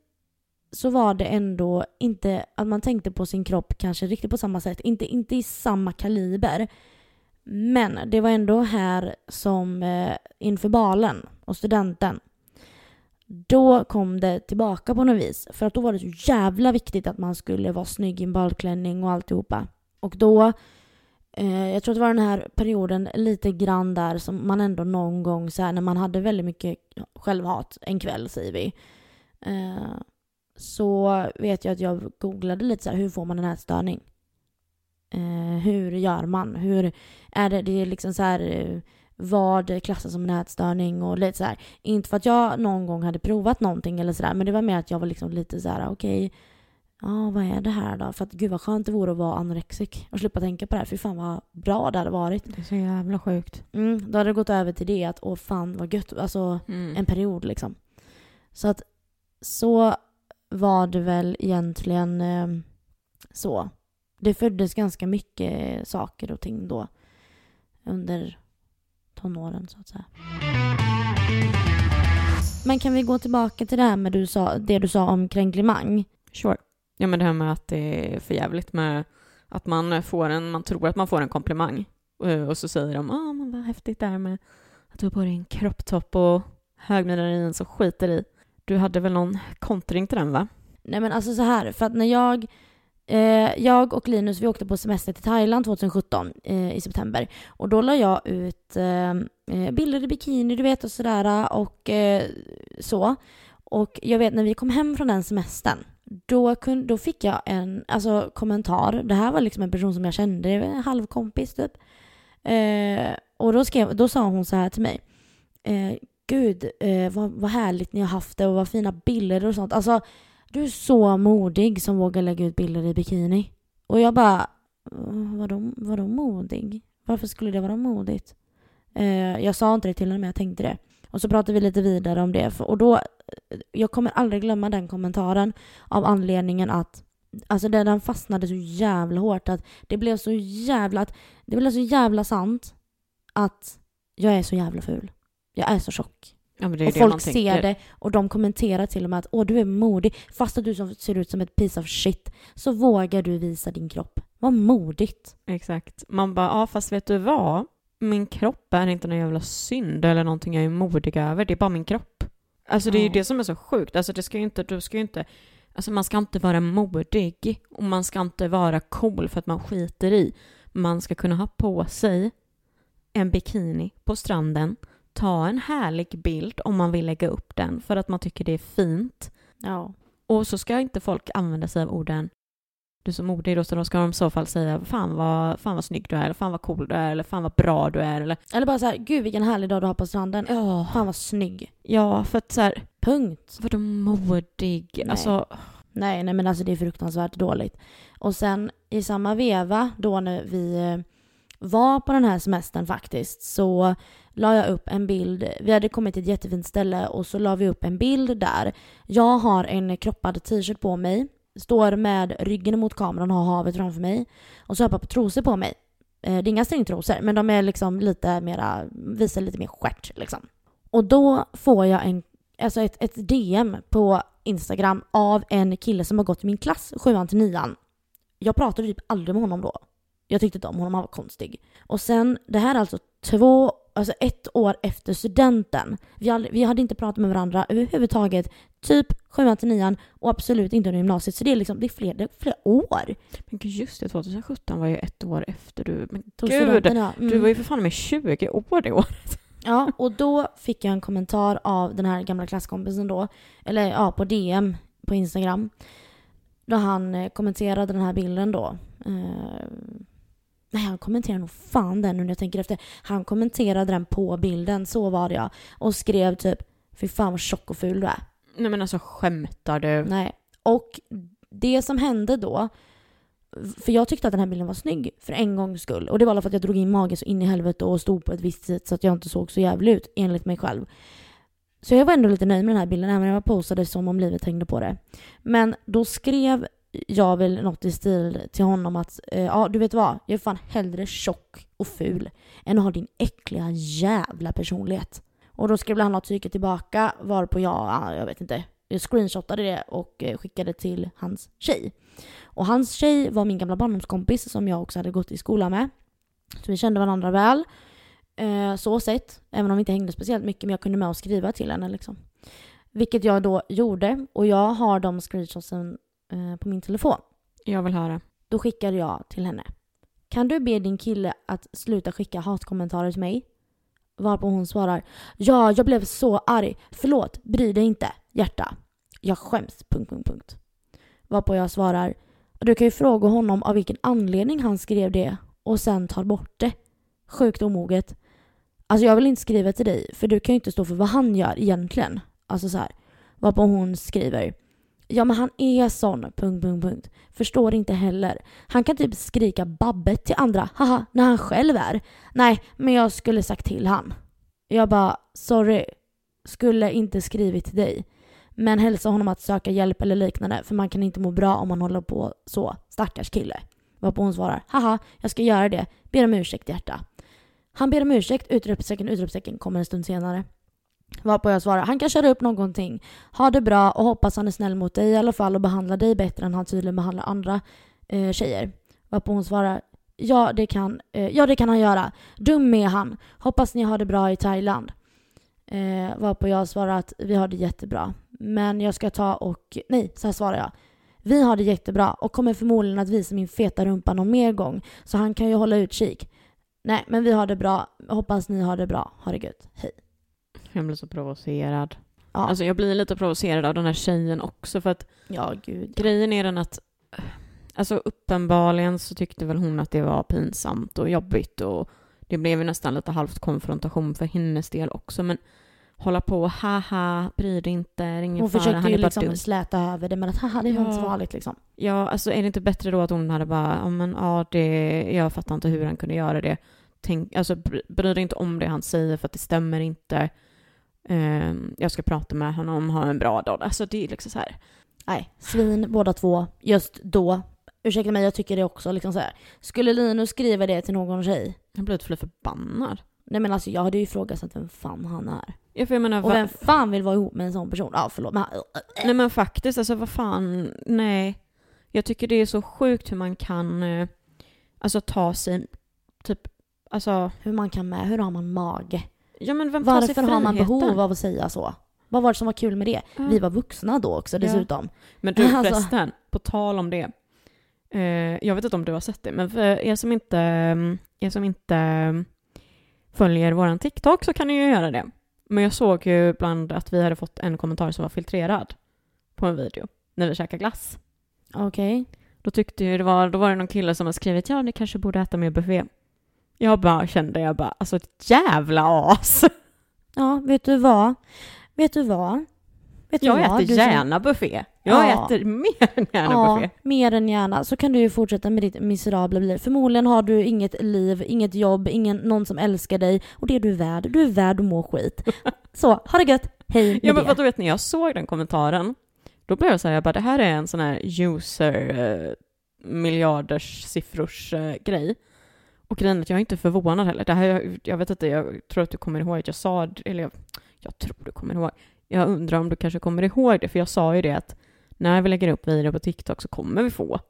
så var det ändå inte att man tänkte på sin kropp kanske riktigt på samma sätt. Inte, inte i samma kaliber. Men det var ändå här som eh, inför balen och studenten då kom det tillbaka på något vis. För att då var det så jävla viktigt att man skulle vara snygg i en balklänning och alltihopa. Och då, eh, jag tror att det var den här perioden lite grann där som man ändå någon gång så här, när man hade väldigt mycket självhat en kväll säger vi. Eh, så vet jag att jag googlade lite så här, hur får man en ätstörning? Eh, hur gör man? Hur är det, det är liksom så här eh, vad klassas som en ätstörning och lite så här. Inte för att jag någon gång hade provat någonting eller sådär men det var mer att jag var liksom lite så här: okej, okay, ja vad är det här då? För att gud vad skönt det vore att vara anorexic och slippa tänka på det här. Fy fan vad bra det hade varit. Det är så jävla sjukt. Mm, då hade det gått över till det att åh fan vad gött, alltså mm. en period liksom. Så att så var det väl egentligen eh, så. Det föddes ganska mycket saker och ting då under tonåren så att säga. Men kan vi gå tillbaka till det här med du sa, det du sa om kränklimang? Sure. Ja men det här med att det är för jävligt med att man får en, man tror att man får en komplimang eh, och så säger de ah men vad häftigt det är med att du har på dig en kropptopp och högmidjan i så skiter i. Du hade väl någon kontring till den va? Nej men alltså så här, för att när jag Eh, jag och Linus vi åkte på semester till Thailand 2017 eh, i september och då la jag ut eh, eh, bilder i bikini, du vet och sådär och eh, så. Och jag vet när vi kom hem från den semestern då, kun, då fick jag en alltså, kommentar. Det här var liksom en person som jag kände, en halvkompis typ. Eh, och då, skrev, då sa hon så här till mig. Eh, Gud, eh, vad, vad härligt ni har haft det och vad fina bilder och sånt. Alltså, du är så modig som vågar lägga ut bilder i bikini. Och jag bara, eh, vadå, vadå modig? Varför skulle det vara modigt? Eh, jag sa inte det till henne men jag tänkte det. Och så pratade vi lite vidare om det. Och då, eh, jag kommer aldrig glömma den kommentaren av anledningen att Alltså den fastnade så jävla hårt att det blev så jävla, det blev så jävla sant att jag är så jävla ful. Jag är så tjock. Ja, och folk ser det och de kommenterar till och med att åh du är modig. Fast att du ser ut som ett piece of shit så vågar du visa din kropp. Vad modigt. Exakt. Man bara, ja fast vet du vad? Min kropp är inte någon jävla synd eller någonting jag är modig över. Det är bara min kropp. Alltså det är ju det som är så sjukt. Alltså det ska ju inte, du ska ju inte, alltså man ska inte vara modig och man ska inte vara cool för att man skiter i. Man ska kunna ha på sig en bikini på stranden ta en härlig bild om man vill lägga upp den för att man tycker det är fint. Ja. Och så ska inte folk använda sig av orden du som modig då, så då ska de i så fall säga fan vad, fan vad snygg du är, eller fan vad cool du är, eller fan vad bra du är, eller... Eller bara så här, gud vilken härlig dag du har på stranden. Ja. Fan vad snygg. Ja, för att så här, Punkt. Vadå modig? Nej. Alltså... Nej, nej men alltså det är fruktansvärt dåligt. Och sen i samma veva då när vi eh, var på den här semestern faktiskt så la jag upp en bild. Vi hade kommit till ett jättefint ställe och så la vi upp en bild där. Jag har en kroppad t-shirt på mig, står med ryggen mot kameran och har havet framför mig. Och så har jag på trosor på mig. Eh, det är inga stringtrosor, men de är liksom lite mera, visar lite mer stjärt liksom. Och då får jag en, alltså ett, ett DM på Instagram av en kille som har gått i min klass, sjuan till nian. Jag pratade typ aldrig med honom då. Jag tyckte inte om honom, han var konstig. Och sen, det här är alltså två, alltså ett år efter studenten. Vi, all, vi hade inte pratat med varandra överhuvudtaget. Typ sjuan till nian och absolut inte under gymnasiet. Så det är liksom, det är flera, det är flera år. Men gud just det, 2017 var ju ett år efter du, men Tog gud, mm. du var ju för fan med 20 år det året. Ja, och då fick jag en kommentar av den här gamla klasskompisen då, eller ja, på DM på Instagram. Då han eh, kommenterade den här bilden då. Eh, Nej, han kommenterade nog fan den nu när jag tänker efter. Han kommenterade den på bilden, så var det ja. Och skrev typ Fy fan vad tjock och ful du är. Nej men alltså skämtar du? Nej. Och det som hände då, för jag tyckte att den här bilden var snygg för en gångs skull. Och det var för att jag drog in magen så in i helvete och stod på ett visst sätt så att jag inte såg så jävlig ut enligt mig själv. Så jag var ändå lite nöjd med den här bilden även om jag postade som om livet hängde på det. Men då skrev jag väl något i stil till honom att eh, ja, du vet vad? Jag är fan hellre tjock och ful än att ha din äckliga jävla personlighet. Och då skrev han något tycke tillbaka varpå jag, jag vet inte, jag screenshotade det och eh, skickade till hans tjej. Och hans tjej var min gamla barndomskompis som jag också hade gått i skolan med. Så vi kände varandra väl. Eh, så sett, även om vi inte hängde speciellt mycket, men jag kunde med och skriva till henne liksom. Vilket jag då gjorde och jag har de screenshotsen eh, på min telefon. Jag vill höra. Då skickade jag till henne. Kan du be din kille att sluta skicka hatkommentarer till mig? Varpå hon svarar Ja, jag blev så arg. Förlåt, bry dig inte. Hjärta. Jag skäms. Punkt, punkt, punkt. Varpå jag svarar Du kan ju fråga honom av vilken anledning han skrev det och sen tar bort det. Sjukt omoget. Alltså jag vill inte skriva till dig för du kan ju inte stå för vad han gör egentligen. Alltså så här. Varpå hon skriver Ja men han är sån... Punkt, punkt, punkt. Förstår inte heller. Han kan typ skrika babbet till andra, haha, när han själv är. Nej, men jag skulle sagt till han. Jag bara, sorry. Skulle inte skrivit till dig. Men hälsa honom att söka hjälp eller liknande för man kan inte må bra om man håller på så. Stackars kille. Varpå hon svarar, haha, jag ska göra det. Ber om ursäkt hjärta. Han ber om ursäkt, utropstecken, utropstecken, kommer en stund senare. Varpå jag svarar, han kan köra upp någonting. Ha det bra och hoppas han är snäll mot dig i alla fall och behandlar dig bättre än han tydligen behandlar andra eh, tjejer. Varpå hon svarar, ja det, kan, eh, ja det kan han göra. Dum är han. Hoppas ni har det bra i Thailand. Eh, varpå jag svarar att vi har det jättebra. Men jag ska ta och, nej så här svarar jag. Vi har det jättebra och kommer förmodligen att visa min feta rumpa någon mer gång så han kan ju hålla utkik. Nej, men vi har det bra. Hoppas ni har det bra. Ha det gött. Hej. Jag blir så provocerad. Ja. Alltså jag blir lite provocerad av den här tjejen också för att Ja, gud. grejen är den att Alltså uppenbarligen så tyckte väl hon att det var pinsamt och jobbigt och det blev ju nästan lite halvt konfrontation för hennes del också men hålla på haha, bry dig inte, ingen Hon fara, försökte ju liksom dum. släta över det med att haha, det var Ja. inte så farligt liksom. Ja, alltså är det inte bättre då att hon hade bara, ja men ja det, jag fattar inte hur han kunde göra det. Tänk, alltså bry dig inte om det han säger för att det stämmer inte. Ehm, jag ska prata med honom, ha en bra dag. Alltså det är liksom så här. Nej, svin båda två. Just då. Ursäkta mig, jag tycker det också. Liksom så här. Skulle Linus skriva det till någon tjej? Jag blir lite förbannad. Nej men alltså jag hade ju ifrågasatt vem fan han är. Ja, för jag menar, Och vem fan vill vara ihop med en sån person? Ja förlåt men han- nej men faktiskt, alltså vad fan, nej. Jag tycker det är så sjukt hur man kan, eh, alltså ta sig, typ, alltså, hur man kan med, hur har man mage? Ja men vem Varför har man behov av att säga så? Vad var det som var kul med det? Ja. Vi var vuxna då också dessutom. Men du <laughs> Alltså- förresten, på tal om det. Eh, jag vet inte om du har sett det, men för er som inte, er som inte följer våran TikTok så kan ni ju göra det. Men jag såg ju ibland att vi hade fått en kommentar som var filtrerad på en video när vi käkade glass. Okej. Då tyckte ju det var, då var det någon kille som har skrivit ja, ni kanske borde äta mer buffé. Jag bara kände, jag bara, alltså ett jävla as. <laughs> Ja, vet du vad? Vet du vad? Vet du Jag vad? äter Du gärna buffé. Jag Ja. äter mer än gärna Ja, buffé. mer än gärna. Så kan du ju fortsätta med ditt miserabla liv. Förmodligen har du inget liv, inget jobb, ingen, någon som älskar dig. Och det är du värd. Du är värd att må skit. <laughs> Så, ha det gött. Hej med Ja men vad du vet när jag såg den kommentaren, då blev jag så här, jag bara det här är en sån här user eh, miljarders siffrors eh, grej. Och grejen att jag är inte förvånad heller. Det här, jag, jag vet inte, jag tror att du kommer ihåg att jag sa eller jag, jag tror du kommer ihåg. Jag undrar om du kanske kommer ihåg det, för jag sa ju det att när vi lägger upp video på TikTok så kommer vi få,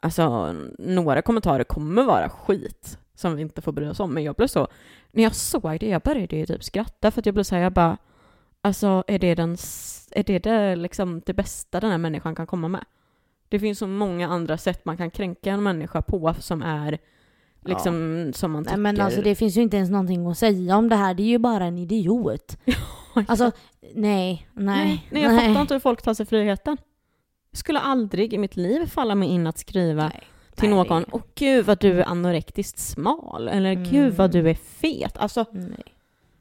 alltså några kommentarer kommer vara skit som vi inte får bry oss om. Men jag blev så, när jag såg det, jag började ju typ skratta för att jag blev så här, jag bara, Alltså är det, den, är det, det, liksom, det bästa den här människan kan komma med? Det finns så många andra sätt man kan kränka en människa på som är liksom som man tycker... Nej men alltså det finns ju inte ens någonting att säga om det här. Det är ju bara en idiot. <laughs> Alltså, nej, nej. nej, jag fattar inte hur folk tar sig friheten. Jag skulle aldrig i mitt liv falla mig in att skriva Nej. till Nej, någon Åh gud vad du är anorektiskt smal, eller Mm. gud vad du är fet. Alltså Nej.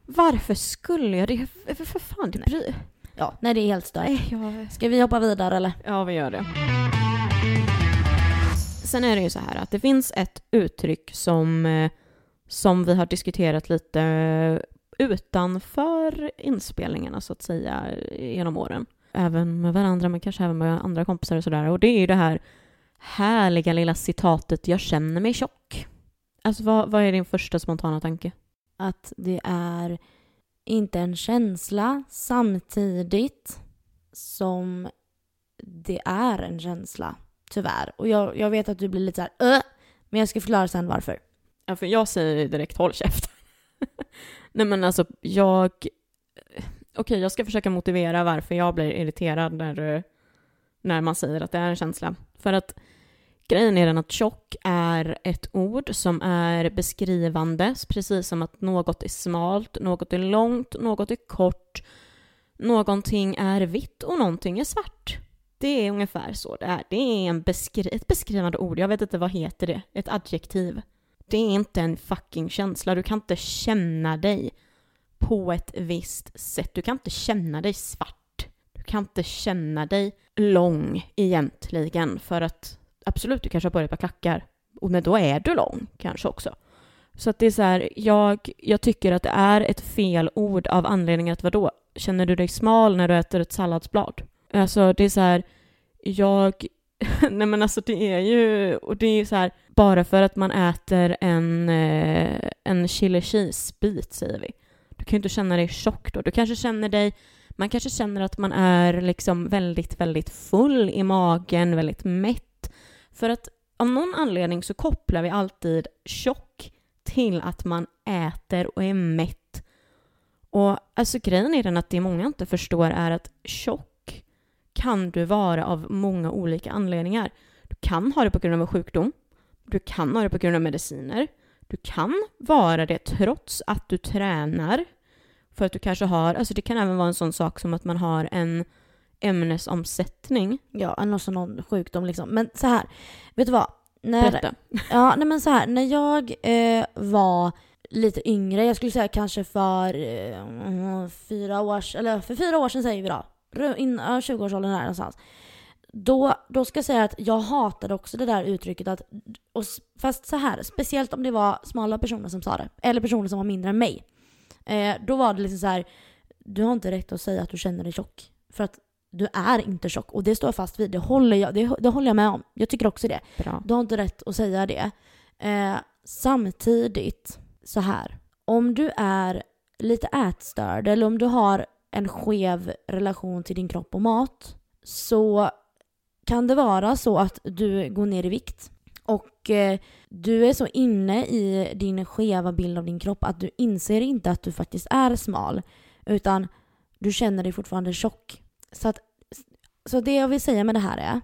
varför skulle jag det? För, för fan, det bryr... Ja, nej det är helt stört. Jag... Ska vi hoppa vidare eller? Ja, vi gör det. Sen är det ju så här att det finns ett uttryck som, eh, som vi har diskuterat lite eh, utanför inspelningarna så att säga genom åren. Även med varandra men kanske även med andra kompisar och sådär. Och det är ju det här härliga lilla citatet “Jag känner mig tjock”. Alltså vad, vad är din första spontana tanke? Att det är inte en känsla samtidigt som det är en känsla. Tyvärr. Och jag, jag vet att du blir lite så här, "Äh", men jag ska förklara sen varför. Ja, för jag säger direkt håll käften. <laughs> Nej men alltså, jag... okej, jag ska försöka motivera varför jag blir irriterad när, när man säger att det är en känsla. För att grejen är den att tjock är ett ord som är beskrivande, precis som att något är smalt, något är långt, något är kort, någonting är vitt och någonting är svart. Det är ungefär så det är. Det är en beskri ett beskrivande ord. Jag vet inte vad heter det? Ett adjektiv. Det är inte en fucking känsla. Du kan inte känna dig på ett visst sätt. Du kan inte känna dig svart. Du kan inte känna dig lång egentligen. För att absolut, du kanske har på dig ett par klackar. Men då är du lång kanske också. Så att det är så här, jag, jag tycker att det är ett fel ord av anledningen att vadå? Känner du dig smal när du äter ett salladsblad? Alltså det är så här, jag... <laughs> Nej men alltså det är ju, och det är ju så här, bara för att man äter en, eh, en chili cheese-bit säger vi. Du kan ju inte känna dig tjock då. Du kanske känner dig, man kanske känner att man är liksom väldigt, väldigt full i magen, väldigt mätt. För att av någon anledning så kopplar vi alltid tjock till att man äter och är mätt. Och alltså grejen är den att det många inte förstår är att tjock kan du vara av många olika anledningar. Du kan ha det på grund av en sjukdom. Du kan ha det på grund av mediciner. Du kan vara det trots att du tränar. För att du kanske har, alltså det kan även vara en sån sak som att man har en ämnesomsättning. Ja, alltså någon sjukdom liksom. Men så här, vet du vad? När, Berätta. <laughs> Ja, nej men så här, när jag eh, var lite yngre, jag skulle säga kanske för eh, fyra år eller för fyra år sedan säger vi då, in, 20-årsåldern där någonstans. Då, då ska jag säga att jag hatade också det där uttrycket att, och, fast så här, speciellt om det var smala personer som sa det, eller personer som var mindre än mig. Eh, då var det liksom så här, du har inte rätt att säga att du känner dig tjock. För att du är inte tjock. Och det står jag fast vid. Det håller jag, det, det håller jag med om. Jag tycker också det. Bra. Du har inte rätt att säga det. Eh, samtidigt, så här. Om du är lite ätstörd eller om du har en skev relation till din kropp och mat så kan det vara så att du går ner i vikt och eh, du är så inne i din skeva bild av din kropp att du inser inte att du faktiskt är smal utan du känner dig fortfarande tjock. Så, att, så det jag vill säga med det här är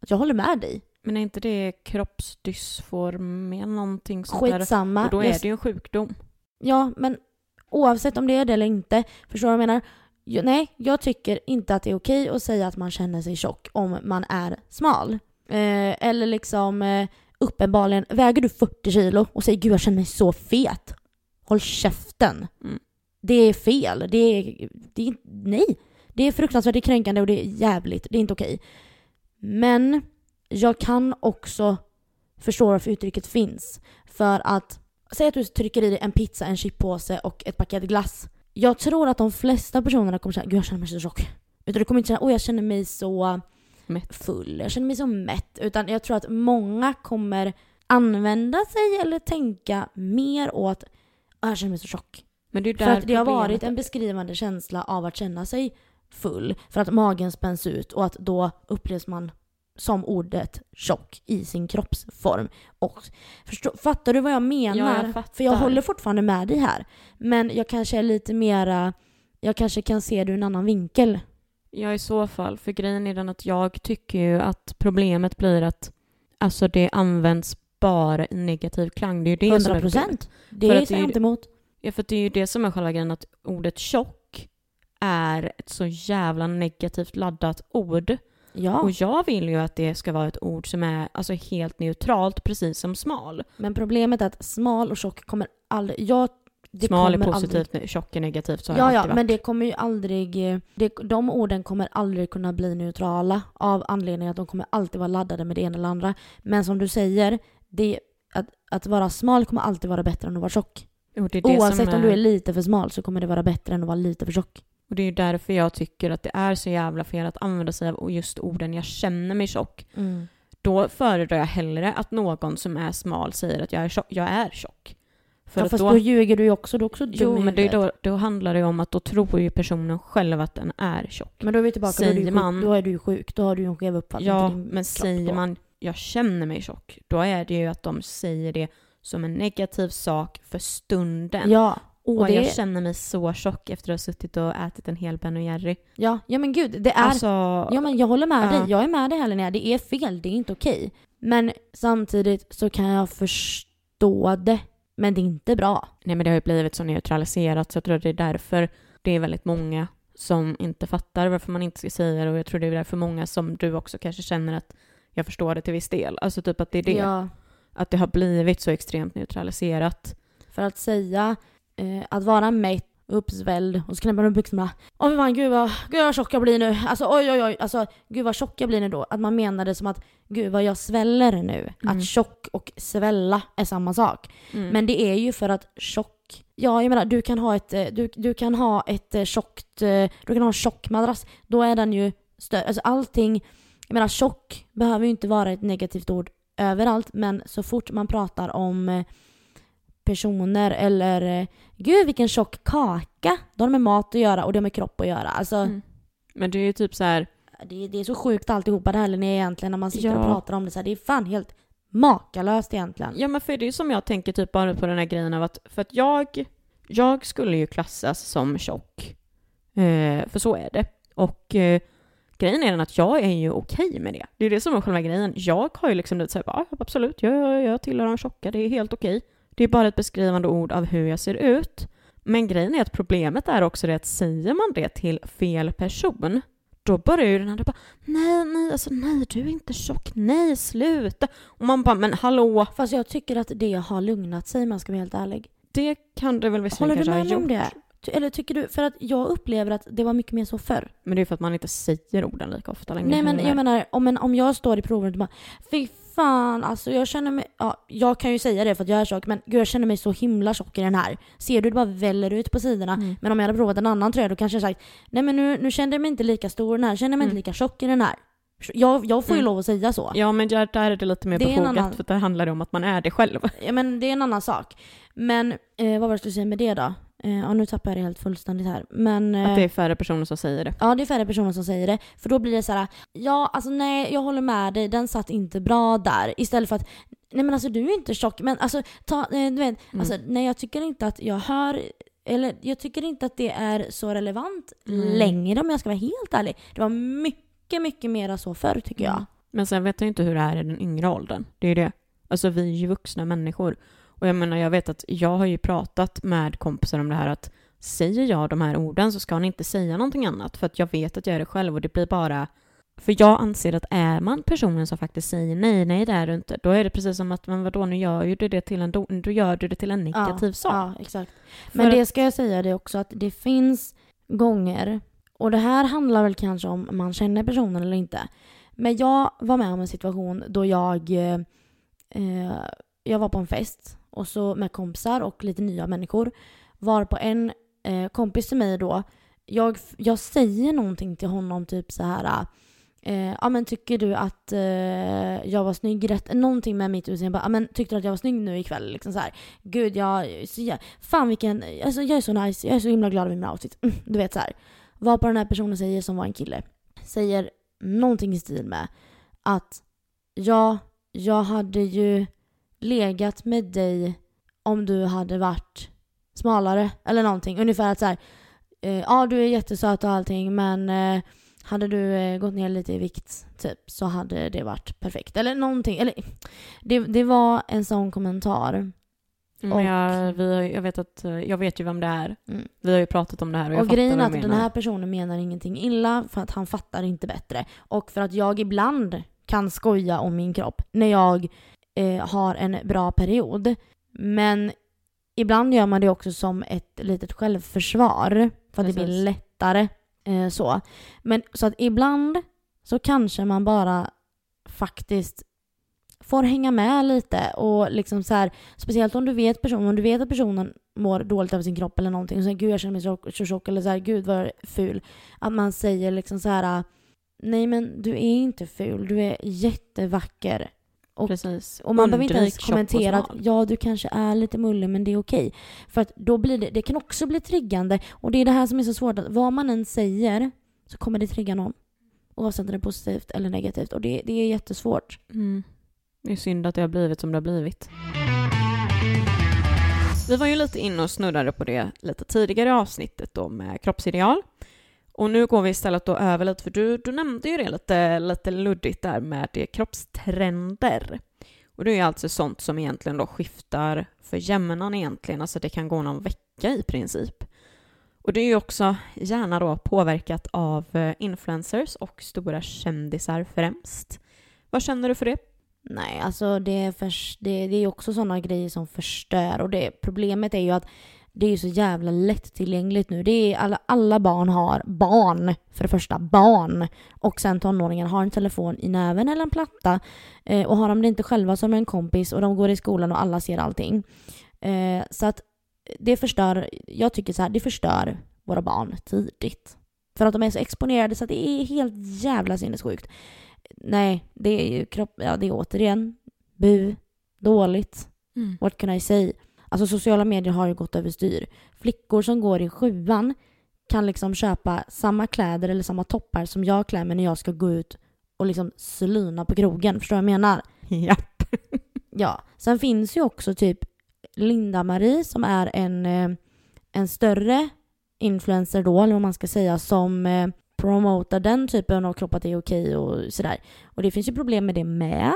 att jag håller med dig. Men är inte det kroppsdysformi någonting sånt Skitsamma. där? Och då är det ju en sjukdom. Ja, men oavsett om det är det eller inte, förstår du vad jag menar? Nej, jag tycker inte att det är okej att säga att man känner sig tjock om man är smal. Eh, eller liksom eh, uppenbarligen, väger du 40 kilo och säger gud jag känner mig så fet. Håll käften. Mm. Det är fel. Det är, det är, nej. Det är fruktansvärt, det är kränkande och det är jävligt. Det är inte okej. Men jag kan också förstå varför uttrycket finns. För att, säg att du trycker i dig en pizza, en chippåse och ett paket glass jag tror att de flesta personerna kommer säga gud jag känner mig så tjock. Utan du kommer inte säga åh jag känner mig så mätt. full, jag känner mig så mätt. Utan jag tror att många kommer använda sig eller tänka mer åt åh jag känner mig så tjock. Men det är där för att det har varit en beskrivande känsla av att känna sig full. För att magen spänns ut och att då upplevs man som ordet tjock i sin kroppsform. Och förstå, fattar du vad jag menar? Ja, jag För jag håller fortfarande med dig här. Men jag kanske är lite mera, jag kanske kan se det ur en annan vinkel. Ja, i så fall. För grejen är den att jag tycker ju att problemet blir att alltså det används bara i negativ klang. Det är ju det 100%. som är procent. Det är jag inte emot. Ja, för det är ju det som är själva grejen, att ordet tjock är ett så jävla negativt laddat ord. Ja. Och jag vill ju att det ska vara ett ord som är alltså, helt neutralt, precis som smal. Men problemet är att smal och tjock kommer aldrig... Jag, smal är positivt, aldrig, tjock är negativt. Så ja, ja, men det kommer ju aldrig... Det, de orden kommer aldrig kunna bli neutrala av anledningen att de kommer alltid vara laddade med det ena eller andra. Men som du säger, det, att, att vara smal kommer alltid vara bättre än att vara tjock. Jo, det det Oavsett är... om du är lite för smal så kommer det vara bättre än att vara lite för tjock. Och det är ju därför jag tycker att det är så jävla fel att använda sig av just orden jag känner mig tjock. Mm. Då föredrar jag hellre att någon som är smal säger att jag är tjock. Jag är tjock. För ja, fast då, då ljuger du ju också. Du är också Jo, men det, då, då handlar det om att då tror ju personen själv att den är tjock. Men då är vi tillbaka, säger då, är du man, sjuk, då är du ju sjuk. Då har du en skev uppfattning Ja, men säger då. man jag känner mig tjock, då är det ju att de säger det som en negativ sak för stunden. Ja. Åh, Och det- jag känner mig så tjock efter att ha suttit och ätit en hel Ben Jerry. Ja, ja men gud, det är... Alltså, Ja men jag håller med Ja. dig. Jag är med dig här Linnea. Det är fel, det är inte okej. Men samtidigt så kan jag förstå det. Men det är inte bra. nej men det har ju blivit så neutraliserat så jag tror att det är därför det är väldigt många som inte fattar varför man inte ska säga det och jag tror det är därför många som du också kanske känner att jag förstår det till viss del. Alltså typ att det är det. Ja, Att det har blivit så extremt neutraliserat. för att säga eh, att vara mätt, uppsvälld och så knäpper man upp byxorna. Åh fan gud vad, gud vad tjock jag blir nu. Alltså oj oj oj. Alltså gud vad tjock jag blir nu då. Att man menar det som att gud vad jag sväller nu. Mm. Att tjock och svälla är samma sak. Mm. Men det är ju för att tjock, ja jag menar du kan ha ett, eh, du, du kan ha ett eh, tjockt, eh, du kan ha en tjock madrass. Då är den ju större, alltså allting, jag menar tjock behöver ju inte vara ett negativt ord överallt men så fort man pratar om personer eller eh, gud vilken tjock kaka, då har med mat att göra och det har med kropp att göra. Alltså Mm. Men det är ju typ så här, det, det är så sjukt alltihopa det här Linnea, egentligen när man sitter och Ja. pratar om det så här. Det är fan helt makalöst egentligen. ja men för det är ju som jag tänker typ bara på den här grejen av att, för att jag, jag skulle ju klassas som tjock. Eh, för så är det. Och eh, grejen är den att jag är ju okej med det. Det är det som är själva grejen. Jag har ju liksom lite såhär, ja absolut, jag, jag tillhör de tjocka, det är helt okej. Det är bara ett beskrivande ord av hur jag ser ut. Men grejen är att problemet är också det att säger man det till fel person, då börjar ju den andra bara nej, nej, alltså nej, du är inte tjock, nej, sluta. Och man bara, men hallå, Fast jag tycker att det har lugnat sig om jag ska vara helt ärlig. det kan du väl visserligen Håller du kanske med ha gjort. om det? Eller tycker du, för att jag upplever att det var mycket mer så förr. Men det är för att man inte säger orden lika ofta längre. Nej men jag menar, om, en, om jag står i provrummet och bara Fy fan alltså jag känner mig, ja jag kan ju säga det för att jag är tjock men gud jag känner mig så himla tjock i den här. Ser du det bara väller ut på sidorna. Mm. Men om jag hade provat en annan tröja då kanske jag sagt Nej men nu, nu kände jag mig inte lika stor i den här, kände jag mig Mm. inte lika tjock i den här. Jag, jag får ju Mm. lov att säga så. Ja men där, där är det lite mer Det befogat annan- för det handlar om att man är det själv. Ja, men det är en annan sak. Men eh, vad var det jag skulle säga med det då? Eh, ja, nu tappar jag det helt fullständigt här. Men, eh, Att det är färre personer som säger det. Ja, det är färre personer som säger det. För då blir det så här, ja alltså nej, jag håller med dig, den satt inte bra där. Istället för att, nej men alltså du är inte tjock, men alltså ta, eh, du vet, Mm. alltså nej jag tycker inte att jag hör, eller jag tycker inte att det är så relevant Mm. längre om jag ska vara helt ärlig. Det var mycket, mycket mera så förr tycker jag. Mm. Men sen vet jag inte hur det är i den yngre åldern. Det är ju det. Alltså vi är ju vuxna människor. Och jag menar, jag vet att jag har ju pratat med kompisar om det här att säger jag de här orden så ska han inte säga någonting annat för att jag vet att jag är det själv och det blir bara för jag anser att är man personen som faktiskt säger nej, nej det är du inte, då är det precis som att men vadå, nu gör ju du det till en, do- då gör du det till en negativ ja, sak. Ja, exakt. För Men att- det ska jag säga det också att det finns gånger, och det här handlar väl kanske om man känner personen eller inte. Men jag var med om en situation då jag, eh, eh, jag var på en fest och så med kompisar och lite nya människor. Var på en eh, kompis till mig då, jag, jag säger någonting till honom typ så här. Eh, ja men tycker du att eh, jag var snygg rätt? Någonting med mitt utseende. Ja men tyckte du att jag var snygg nu ikväll? Liksom så här. Gud jag, så jag fan vilken, alltså jag är så nice, jag är så himla glad över min outfit. Mm, du vet så här. Vad på den här personen säger som var en kille. Säger någonting i stil med att ja, jag hade ju legat med dig om du hade varit smalare eller någonting. Ungefär att så här, eh, ja du är jättesöt och allting men eh, hade du eh, gått ner lite i vikt typ så hade det varit perfekt. Eller någonting. Eller, det, det var en sån kommentar. Men Och- jag, vi, jag, vet att, eh, jag vet ju vem det är. Mm. Vi har ju pratat om det här och jag Och grejen är att den här personen menar ingenting illa för att han fattar inte bättre. Och för att jag ibland kan skoja om min kropp när jag eh, har en bra period. Men ibland gör man det också som ett litet självförsvar för att det blir lättare. Eh, så. Men så att ibland så kanske man bara faktiskt får hänga med lite och liksom så här, speciellt om du vet personen, om du vet att personen mår dåligt över sin kropp eller någonting och säger gud jag känner mig så, så tjock eller så här, gud vad ful. Att man säger liksom så här nej men du är inte ful, du är jättevacker. Och, Precis. och man behöver inte ens kommentera att ja du kanske är lite mullig men det är okej. För att då blir det, det kan också bli triggande och det är det här som är så svårt att vad man än säger så kommer det trigga någon. Oavsett om det är positivt eller negativt och det, det är jättesvårt. Mm. Det är synd att det har blivit som det har blivit. Vi var ju lite inne och snurrade på det lite tidigare i avsnittet då med kroppsideal. Och nu går vi istället då över lite, för du, du nämnde ju det lite, lite luddigt där med kroppstrender. Och det är ju alltså sånt som egentligen då skiftar för jämnan egentligen, alltså det kan gå någon vecka i princip. Och det är ju också gärna då påverkat av eh, influencers och stora kändisar främst. Vad känner du för det? Nej, alltså det är, för, det, det är också sådana grejer som förstör och det, problemet är ju att det är så jävla lättillgängligt nu. Det är alla, alla barn har barn, för det första barn. Och sen tonåringen har en telefon i näven eller en platta. Eh, och har de det inte själva som en kompis och de går i skolan och alla ser allting. Eh, så att det förstör, jag tycker så här, det förstör våra barn tidigt. För att de är så exponerade så att det är helt jävla sinnessjukt. Nej, det är ju kropp, ja det är återigen bu, dåligt. Mm. What can I say? Alltså sociala medier har ju gått överstyr. Flickor som går i sjuan kan liksom köpa samma kläder eller samma toppar som jag klär mig när jag ska gå ut och liksom slyna på krogen. Förstår du vad jag menar? Japp. <laughs> Ja. Sen finns ju också typ Linda-Marie som är en, eh, en större influencer då, eller vad man ska säga, som eh, promotar den typen av kropp att det är okej och sådär. Och det finns ju problem med det med.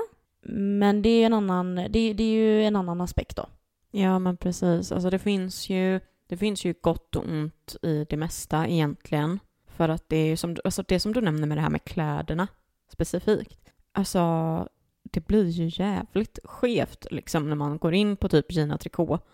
Men det är en annan, det, det är ju en annan aspekt då. Ja, men precis. Alltså det finns ju, det finns ju gott och ont i det mesta egentligen. För att det är ju som, alltså det som du nämner med det här med kläderna specifikt. Alltså, det blir ju jävligt skevt liksom när man går in på typ Gina Tricot,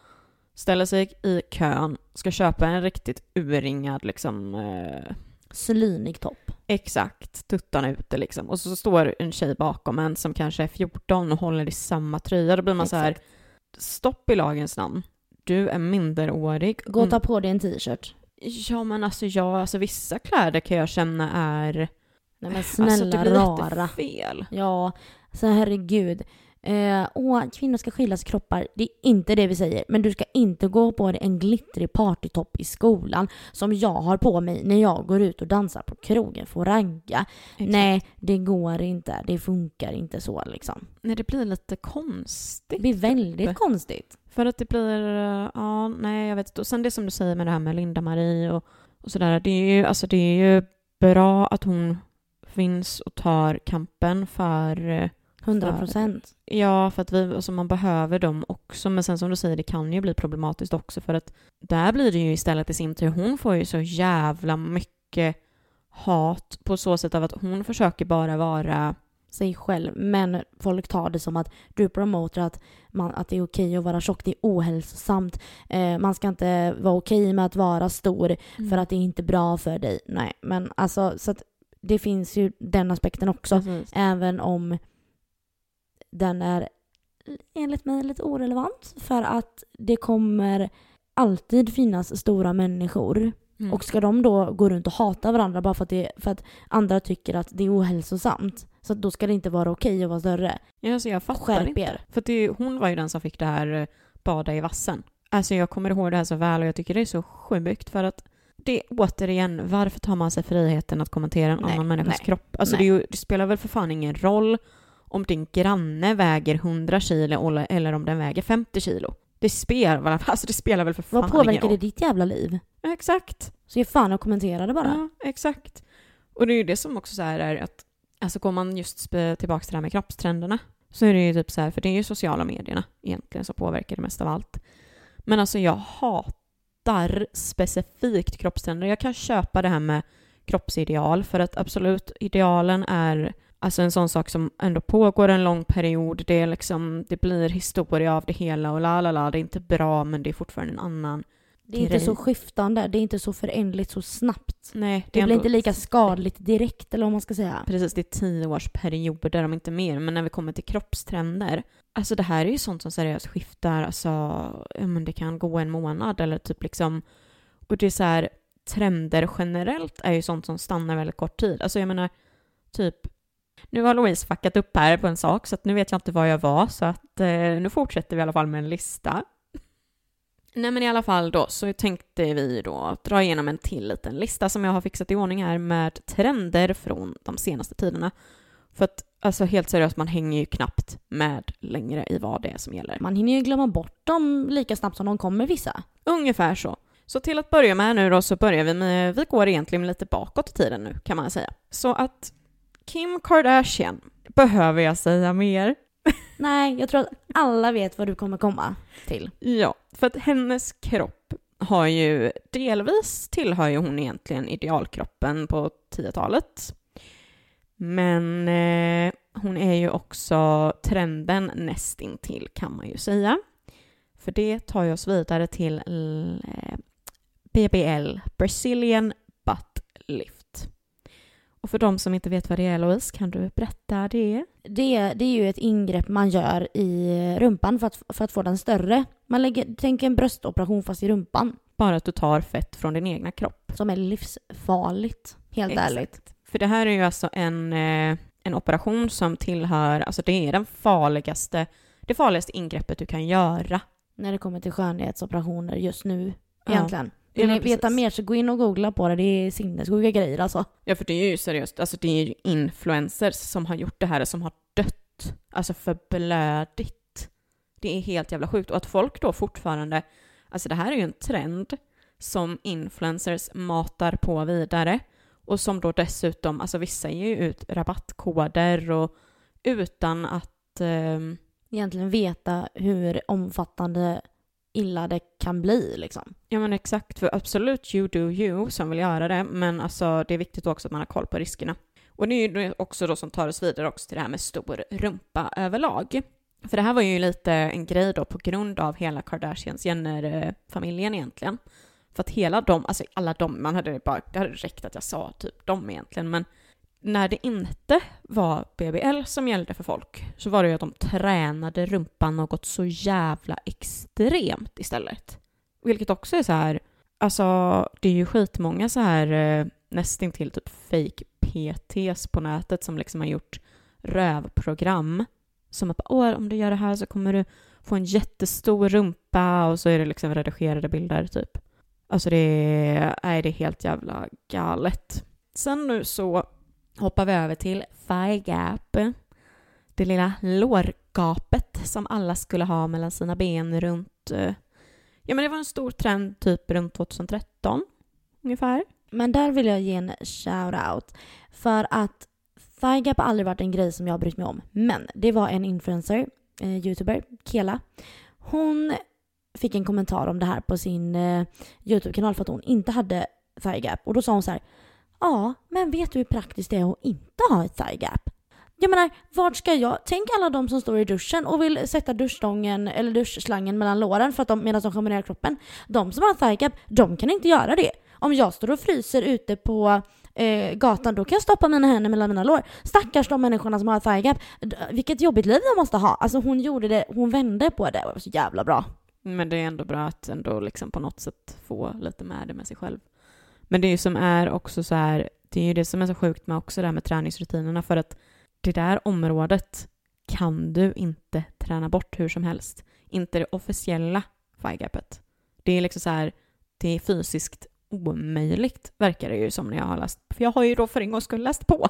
ställer sig i kön, ska köpa en riktigt urringad liksom eh, Slynig topp. Exakt, tuttarna ute liksom. Och så står en tjej bakom en som kanske är 14 och håller i samma tröja. Då blir man så här, Exakt. Stopp i lagens namn. Du är minderårig. Gå och ta på dig en t-shirt. Ja, men alltså ja, alltså vissa kläder kan jag känna är... Nej men alltså snälla det blir rara. fel. Ja, så herregud. Eh, åh, kvinnor ska skiljas kroppar. Det är inte det vi säger. Men du ska inte gå på dig en glittrig partytopp i skolan som jag har på mig när jag går ut och dansar på krogen för att ragga. Exakt. Nej, det går inte. Det funkar inte så liksom. Nej, det blir lite konstigt. Det blir väldigt Uppe. konstigt. För att det blir, eh, ja, nej jag vet inte. Och sen det som du säger med det här med Linda-Marie och, och sådär. Det är ju, alltså det är ju bra att hon finns och tar kampen för, eh, 100 procent. ja, för att vi, alltså man behöver dem också. Men sen som du säger, det kan ju bli problematiskt också för att där blir det ju istället i sin tur, hon får ju så jävla mycket hat på så sätt av att hon försöker bara vara sig själv. Men folk tar det som att du promotar att, man, att det är okej att vara tjock, det är ohälsosamt. Eh, man ska inte vara okej med att vara stor för att det är inte bra för dig. Nej, men alltså så att det finns ju den aspekten också. Precis. Även om den är enligt mig lite orelevant för att det kommer alltid finnas stora människor. Mm. Och ska de då gå runt och hata varandra bara för att, det, för att andra tycker att det är ohälsosamt så då ska det inte vara okej att vara större. Ja, alltså jag fattar Skärp inte. er. För det, hon var ju den som fick det här eh, bada i vassen. Alltså jag kommer ihåg det här så väl och jag tycker det är så sjukt för att det återigen, varför tar man sig friheten att kommentera en Nej, annan människas nej, kropp? Alltså det, ju, det spelar väl för fan ingen roll om din granne väger 100 kilo eller- om den väger 50 kilo. Det spelar, väl- <laughs> alltså det spelar väl för fan Vad påverkar det ditt jävla liv? Ja, Exakt. Så ge fan och kommentera det bara. Ja, exakt. Och det är ju det som också så här är att, alltså går man just tillbaka till det här med kroppstrenderna, så är det ju typ så här, för det är ju sociala medierna egentligen som påverkar det mesta av allt. Men alltså jag hatar specifikt kroppstrender. Jag kan köpa det här med kroppsideal, för att absolut, idealen är alltså en sån sak som ändå pågår en lång period. Det, är liksom, det blir historia av det hela och la la la, det är inte bra men det är fortfarande en annan Det är inte grej. så skiftande, det är inte så förändligt så snabbt. Nej, Det är blir inte lika skadligt direkt eller vad man ska säga. Precis, det är tio års perioder om inte mer. Men när vi kommer till kroppstrender, alltså det här är ju sånt som seriöst skiftar, alltså, ja, men det kan gå en månad eller typ liksom, och det är så här, trender generellt är ju sånt som stannar väldigt kort tid. Alltså jag menar, typ, nu har Louise fuckat upp här på en sak så att nu vet jag inte var jag var så att eh, nu fortsätter vi i alla fall med en lista. <laughs> Nej men i alla fall då så tänkte vi då dra igenom en till liten lista som jag har fixat i ordning här med trender från de senaste tiderna. För att alltså helt seriöst, man hänger ju knappt med längre i vad det är som gäller. Man hinner ju glömma bort dem lika snabbt som de kommer vissa. Ungefär så. Så till att börja med nu då så börjar vi med, vi går egentligen lite bakåt i tiden nu kan man säga. Så att Kim Kardashian, behöver jag säga mer? <laughs> Nej, jag tror att alla vet vad du kommer komma till. Ja, för att hennes kropp har ju delvis tillhör ju hon egentligen idealkroppen på 10-talet. Men eh, hon är ju också trenden nästintill kan man ju säga. För det tar ju oss vidare till eh, BBL, Brazilian Butt Lift. Och för de som inte vet vad det är Louise, kan du berätta det? Det, det är ju ett ingrepp man gör i rumpan för att, för att få den större. Man lägger, tänk en bröstoperation fast i rumpan. Bara att du tar fett från din egna kropp. Som är livsfarligt, helt Exakt. ärligt. För det här är ju alltså en, eh, en operation som tillhör, alltså det är den farligaste, det farligaste ingreppet du kan göra. När det kommer till skönhetsoperationer just nu, egentligen. Ja, Vill ni veta mer så gå in och googla på det. Det är sinnessjuka grejer alltså. Ja, för det är ju seriöst, alltså det är ju influencers som har gjort det här som har dött, alltså förblödigt. Det är helt jävla sjukt. Och att folk då fortfarande, alltså det här är ju en trend som influencers matar på vidare och som då dessutom, alltså vissa ger ju ut rabattkoder och utan att ehm, Egentligen veta hur omfattande illa det kan bli liksom. Ja men exakt, för absolut you do you som vill göra det, men alltså det är viktigt också att man har koll på riskerna. Och det är ju också då som tar oss vidare också till det här med stor rumpa överlag. För det här var ju lite en grej då på grund av hela Kardashians Jenner-familjen egentligen. För att hela de, alltså alla de, man hade bara, det hade räckt att jag sa typ dem egentligen, men när det inte var BBL som gällde för folk så var det ju att de tränade rumpan något så jävla extremt istället. Vilket också är så här, alltså det är ju skitmånga så här eh, nästintill typ fake PTs på nätet som liksom har gjort rövprogram. Som att åh, om du gör det här så kommer du få en jättestor rumpa och så är det liksom redigerade bilder typ. Alltså det är, nej, det är helt jävla galet. Sen nu så hoppar vi över till Thigh Gap. Det lilla lårgapet som alla skulle ha mellan sina ben runt... Eh, ja men det var en stor trend typ runt 2013 ungefär. Men där vill jag ge en shout-out. För att thigh gap har aldrig varit en grej som jag har brytt mig om. Men det var en influencer, eh, youtuber, Kela. Hon fick en kommentar om det här på sin eh, YouTube-kanal för att hon inte hade thigh gap. Och då sa hon så här. Ja, men vet du hur praktiskt det är att inte ha ett thigh gap? Jag menar, vart ska jag? Tänk alla de som står i duschen och vill sätta duschstången eller duschslangen mellan låren för att de, medan de kommer ner kroppen. De som har thigh gap, de kan inte göra det. Om jag står och fryser ute på eh, gatan, då kan jag stoppa mina händer mellan mina lår. Stackars de människorna som har thigh gap. Vilket jobbigt liv de måste ha. Alltså hon gjorde det, hon vände på det och det var så jävla bra. Men det är ändå bra att ändå liksom på något sätt få lite med det med sig själv. Men det är ju som är också så här, det är ju det som är så sjukt med också det här med träningsrutinerna för att det där området kan du inte träna bort hur som helst. Inte det officiella FIGAPet. Det är liksom så här, det är fysiskt omöjligt verkar det ju som när jag har läst, för jag har ju då för en gångs skull läst på.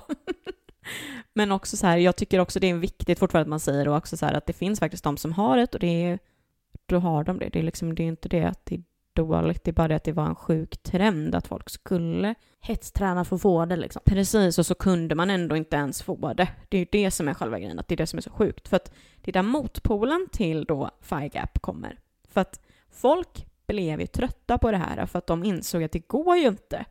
<laughs> Men också så här, jag tycker också det är viktigt fortfarande att man säger och också så här att det finns faktiskt de som har det och det är, då har de det. Det är liksom, det är inte det att det är dåligt, det är bara det att det var en sjuk trend att folk skulle Hetsträna för att få det liksom. Precis, och så kunde man ändå inte ens få det. Det är ju det som är själva grejen, att det är det som är så sjukt. För att det är där motpolen till då Thigh Gap kommer. För att folk blev ju trötta på det här för att de insåg att det går ju inte.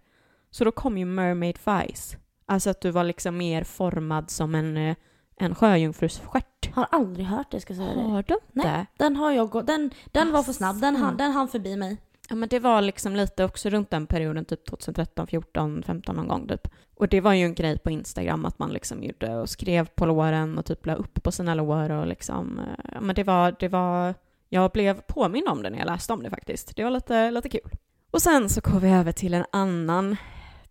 Så då kom ju Mermaid Thighs. Alltså att du var liksom mer formad som en, eh, en sjöjungfrus stjärt. Har aldrig hört det ska jag säga. Har du inte? Nej. Den har jag gått, den, den var för snabb, den, hann- den hann förbi mig. Ja men det var liksom lite också runt den perioden, typ 2013, 14, 15 någon gång typ. Och det var ju en grej på Instagram att man liksom gjorde och skrev på låren och typ la upp på sina lår och liksom, eh, ja men det var, det var, jag blev påmind om det när jag läste om det faktiskt. Det var lite, lite kul. Och sen så går vi över till en annan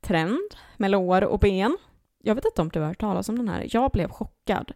trend med lår och ben. Jag vet inte om du har hört talas om den här. Jag blev chockad.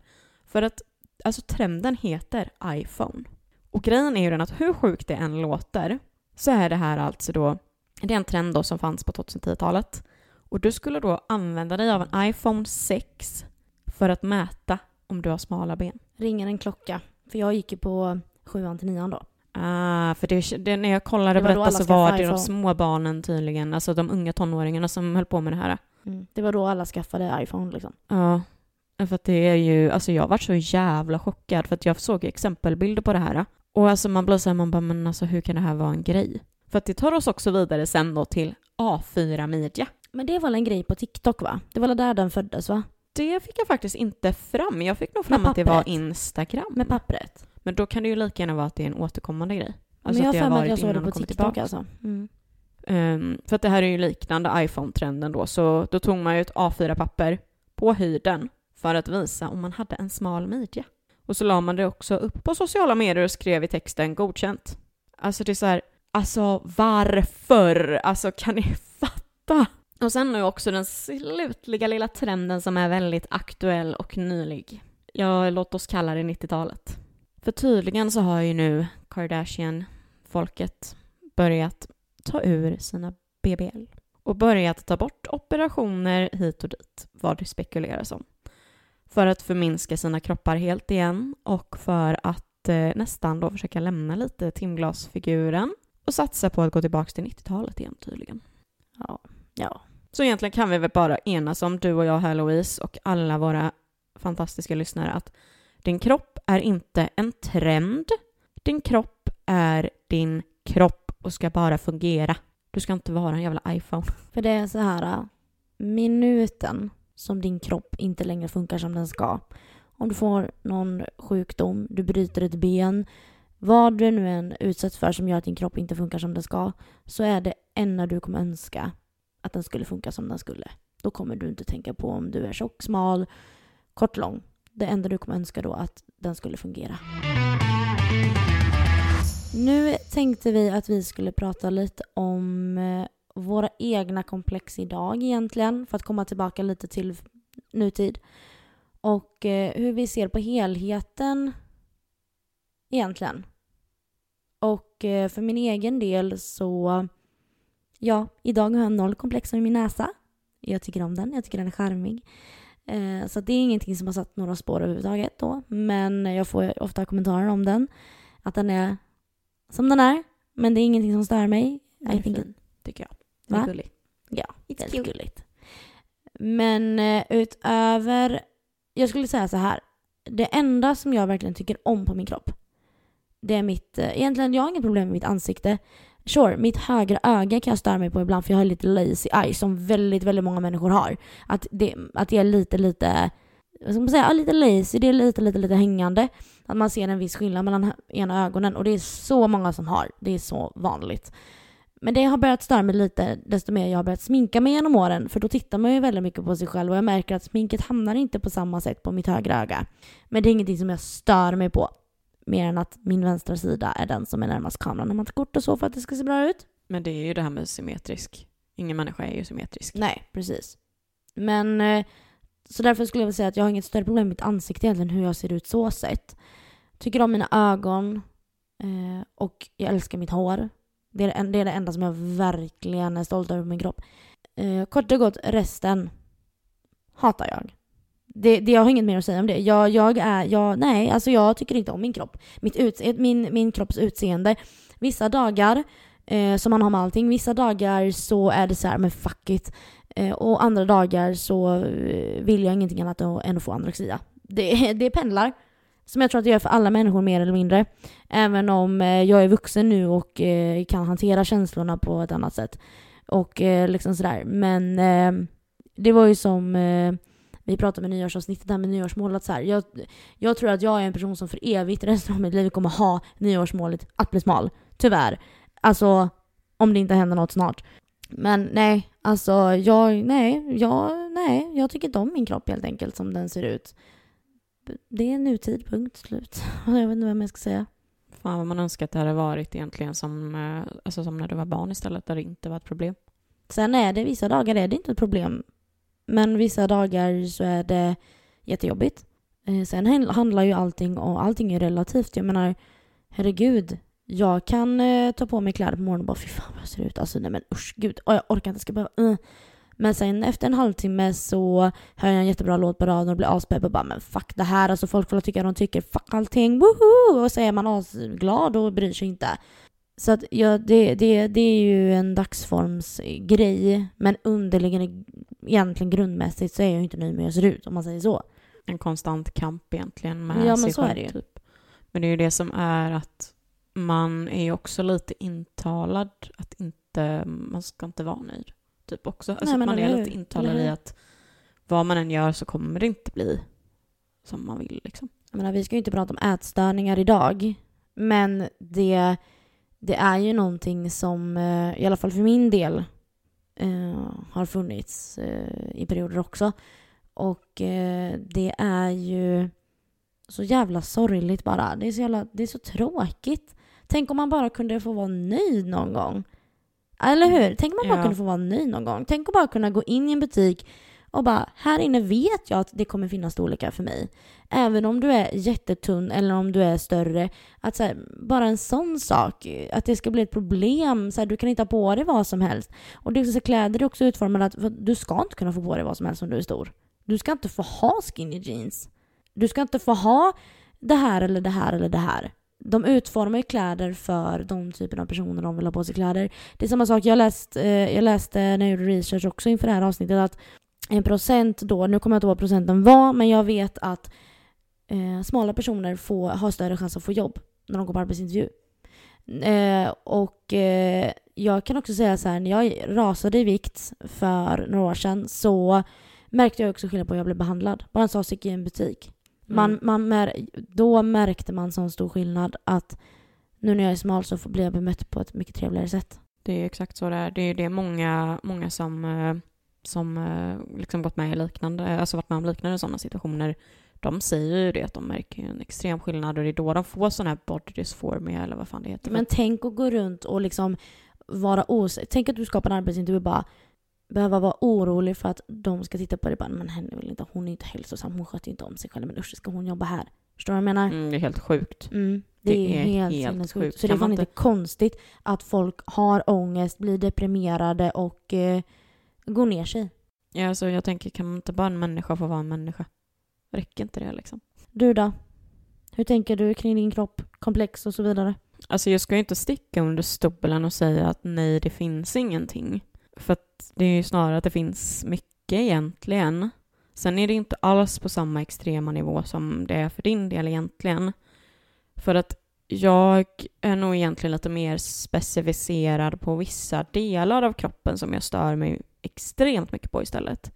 För att alltså trenden heter iPhone. Och grejen är ju den att hur sjukt det än låter så är det här alltså då, det är en trend då som fanns på 2010-talet. Och du skulle då använda dig av en iPhone 6 för att mäta om du har smala ben. Ringer en klocka. För jag gick ju på sjuan till nian då. Ah, för det, det, när jag kollade Det på detta så var det de iPhone. små barnen tydligen, alltså de unga tonåringarna som höll på med det här. Mm. Det var då alla skaffade iPhone liksom. Ja, för att det är ju, alltså jag var så jävla chockad för att jag såg exempelbilder på det här. Och alltså man blir så här, man bara, men alltså hur kan det här vara en grej? För att det tar oss också vidare sen då till A4-media. Men det var väl en grej på TikTok va? Det var väl där den föddes va? Det fick jag faktiskt inte fram. Jag fick nog fram att det var? Instagram. Med pappret. Men då kan det ju lika gärna vara att det är en återkommande grej. Alltså men jag har för mig att jag såg det på TikTok tillbaka. alltså. Mm. Ehm, för att det här är ju liknande iPhone-trenden då, så då tog man ju ett A4-papper på höjden för att visa om man hade en smal midja. Och så la man det också upp på sociala medier och skrev i texten godkänt. Alltså det är så här, alltså varför? Alltså kan ni <laughs> fatta? Och sen nu också den slutliga lilla trenden som är väldigt aktuell och nylig. Ja, låt oss kalla det 90-talet. För tydligen så har ju nu Kardashian-folket börjat ta ur sina BBL och börjat ta bort operationer hit och dit, vad det spekuleras om. För att förminska sina kroppar helt igen och för att eh, nästan då försöka lämna lite timglasfiguren och satsa på att gå tillbaka till 90-talet igen tydligen. Ja. ja. Så egentligen kan vi väl bara enas om, du och jag här Louise och alla våra fantastiska lyssnare, att din kropp är inte en trend. Din kropp är din kropp och ska bara fungera. Du ska inte vara en jävla iPhone. För det är så här, äh, minuten som din kropp inte längre funkar som den ska. Om du får någon sjukdom, du bryter ett ben, vad du nu än utsätts för som gör att din kropp inte funkar som den ska, så är det enda du kommer önska att den skulle funka som den skulle. Då kommer du inte tänka på om du är tjock, smal, kort, lång. Det enda du kommer önska då att den skulle fungera. Nu tänkte vi att vi skulle prata lite om eh, våra egna komplex idag egentligen, för att komma tillbaka lite till nutid. Och eh, hur vi ser på helheten egentligen. Och eh, för min egen del så, ja, idag har jag noll komplex i min näsa. Jag tycker om den, jag tycker den är charmig. Eh, så det är ingenting som har satt några spår överhuvudtaget då. Men jag får ofta kommentarer om den. Att den är som den är. Men det är ingenting som stör mig. Den är I think fin, tycker jag. Den är Va? gullig. Ja, It's väldigt cute. gulligt. Men eh, utöver... Jag skulle säga så här. Det enda som jag verkligen tycker om på min kropp, det är mitt... eh, Egentligen, jag har inget problem med mitt ansikte. Sure, mitt högra öga kan jag störa mig på ibland för jag har lite lazy eye som väldigt, väldigt många människor har. Att det, att det är lite, lite... Vad ska man säga? Lite lazy, det är lite, lite, lite hängande. Att man ser en viss skillnad mellan ena ögonen och det är så många som har. Det är så vanligt. Men det har börjat störa mig lite desto mer jag har börjat sminka mig genom åren. För då tittar man ju väldigt mycket på sig själv och jag märker att sminket hamnar inte på samma sätt på mitt högra öga. Men det är ingenting som jag stör mig på. Mer än att min vänstra sida är den som är närmast kameran när man tar kort och så för att det ska se bra ut. Men det är ju det här med symmetrisk. Ingen människa är ju symmetrisk. Nej, precis. Men eh, så därför skulle jag vilja säga att jag har inget större problem med mitt ansikte egentligen, hur jag ser ut så sett. Tycker om mina ögon eh, och jag älskar mitt hår. Det är det, det är det enda som jag verkligen är stolt över på min kropp. Eh, kort och gott, resten hatar jag. Det, det, jag har inget mer att säga om det. Jag, jag är, jag, nej, alltså jag tycker inte om min kropp. Mitt utse, min, min kropps utseende. Vissa dagar, eh, som man har med allting, vissa dagar så är det så här, men fuck it. Eh, och andra dagar så eh, vill jag ingenting annat än än att få anorexia. Det, <laughs> det pendlar. Som jag tror att det gör för alla människor mer eller mindre. Även om eh, jag är vuxen nu och eh, kan hantera känslorna på ett annat sätt. Och eh, liksom sådär. Men det var ju som vi pratade med nyårsavsnittet där med nyårsmålet så här. Jag, jag tror att jag är en person som för evigt resten av mitt liv kommer ha nyårsmålet att bli smal. Tyvärr. Alltså, om det inte händer något snart. Men nej, alltså jag, nej, jag, nej, jag tycker inte om min kropp helt enkelt som den ser ut. Det är nutid, punkt slut. <laughs> Jag vet inte vad jag ska säga. Fan vad man önskar att det hade varit egentligen som, eh, alltså som när du var barn istället, där det inte var ett problem. Sen är det vissa dagar är det inte ett problem. Men vissa dagar så är det jättejobbigt. Eh, Sen hand- handlar ju allting och allting är relativt. Jag menar, herregud. Jag kan eh, ta på mig kläder på morgonen och bara fy fan vad jag ser ut. Alltså nej men usch gud. Jag orkar inte, jag ska behöva... Uh. Men sen efter en halvtimme så hör jag en jättebra låt på radion och blir aspepp och bara men fuck det här, alltså folk får tycka de tycker, fuck allting, woho! Och så är man asglad och bryr sig inte. Så att ja, det, det, det är ju en dagsformsgrej, men underliggande, egentligen grundmässigt så är jag ju inte nöjd med hur jag ser ut om man säger så. En konstant kamp egentligen med Ja, men sig själv. Typ. Men det är ju det som är att man är ju också lite intalad att inte, man ska inte vara nöjd. Typ också. Alltså Nej, men man är lite intalad i att vad man än gör så kommer det inte bli som man vill liksom. Jag menar, vi ska ju inte prata om ätstörningar idag, men det, det är ju någonting som, eh, i alla fall för min del, eh, har funnits eh, i perioder också. Och eh, det är ju så jävla sorgligt bara. Det är så, jävla, det är så tråkigt. Tänk om man bara kunde få vara nöjd någon gång. Eller hur? Tänk om man bara Ja. kunde få vara nöjd någon gång. Tänk att bara kunna gå in i en butik och bara, här inne vet jag att det kommer finnas storlekar för mig. Även om du är jättetunn eller om du är större. Att här, bara en sån sak, att det ska bli ett problem. Så här, du kan inte ha på dig vad som helst. Och det så kläder är också utformade att du ska inte kunna få på dig vad som helst om du är stor. Du ska inte få ha skinny jeans. Du ska inte få ha det här eller det här eller det här. De utformar ju kläder för de typen av personer de vill ha på sig kläder. Det är samma sak, jag, läst, eh, jag läste när jag gjorde research också inför det här avsnittet att en procent då, nu kommer jag inte ihåg vad procenten var, men jag vet att eh, smala personer får, har större chans att få jobb när de går på arbetsintervju. Eh, och eh, jag kan också säga så här, när jag rasade i vikt för några år sedan så märkte jag också skillnad på hur jag blev behandlad. Bara en sak i en butik. Man, Mm. man mär, då märkte man sån stor skillnad att nu när jag är smal så blir jag bemött på ett mycket trevligare sätt. Det är exakt så det är. Det är det många, många som, eh, som eh, liksom gått med i liknande, alltså varit med om liknande sådana situationer, de säger ju det att de märker en extrem skillnad och det är då de får sån här body dysphoria eller vad fan det heter. Men tänk att gå runt och liksom vara osäker. Tänk att du ska på en arbetsintervju och bara behöva vara orolig för att de ska titta på och bara men henne vill inte, hon är inte hälsosam, hon sköter inte om sig själv, men usch ska hon jobba här? Förstår du vad jag menar? mm, det är helt sjukt. Mm, det, Det är helt, helt sinnessjukt. sjukt. Så det är Kan fan man inte konstigt att folk har ångest, blir deprimerade och eh, går ner sig. Ja, alltså jag tänker, kan inte bara en människa få vara en människa? Räcker inte det liksom? Du då? Hur tänker du kring din kropp, komplex och så vidare? Alltså jag ska ju inte sticka under stolen och säga att nej, det finns ingenting. För att det är ju snarare att det finns mycket egentligen. Sen är det inte alls på samma extrema nivå som det är för din del egentligen. För att jag är nog egentligen lite mer specificerad på vissa delar av kroppen som jag stör mig extremt mycket på istället.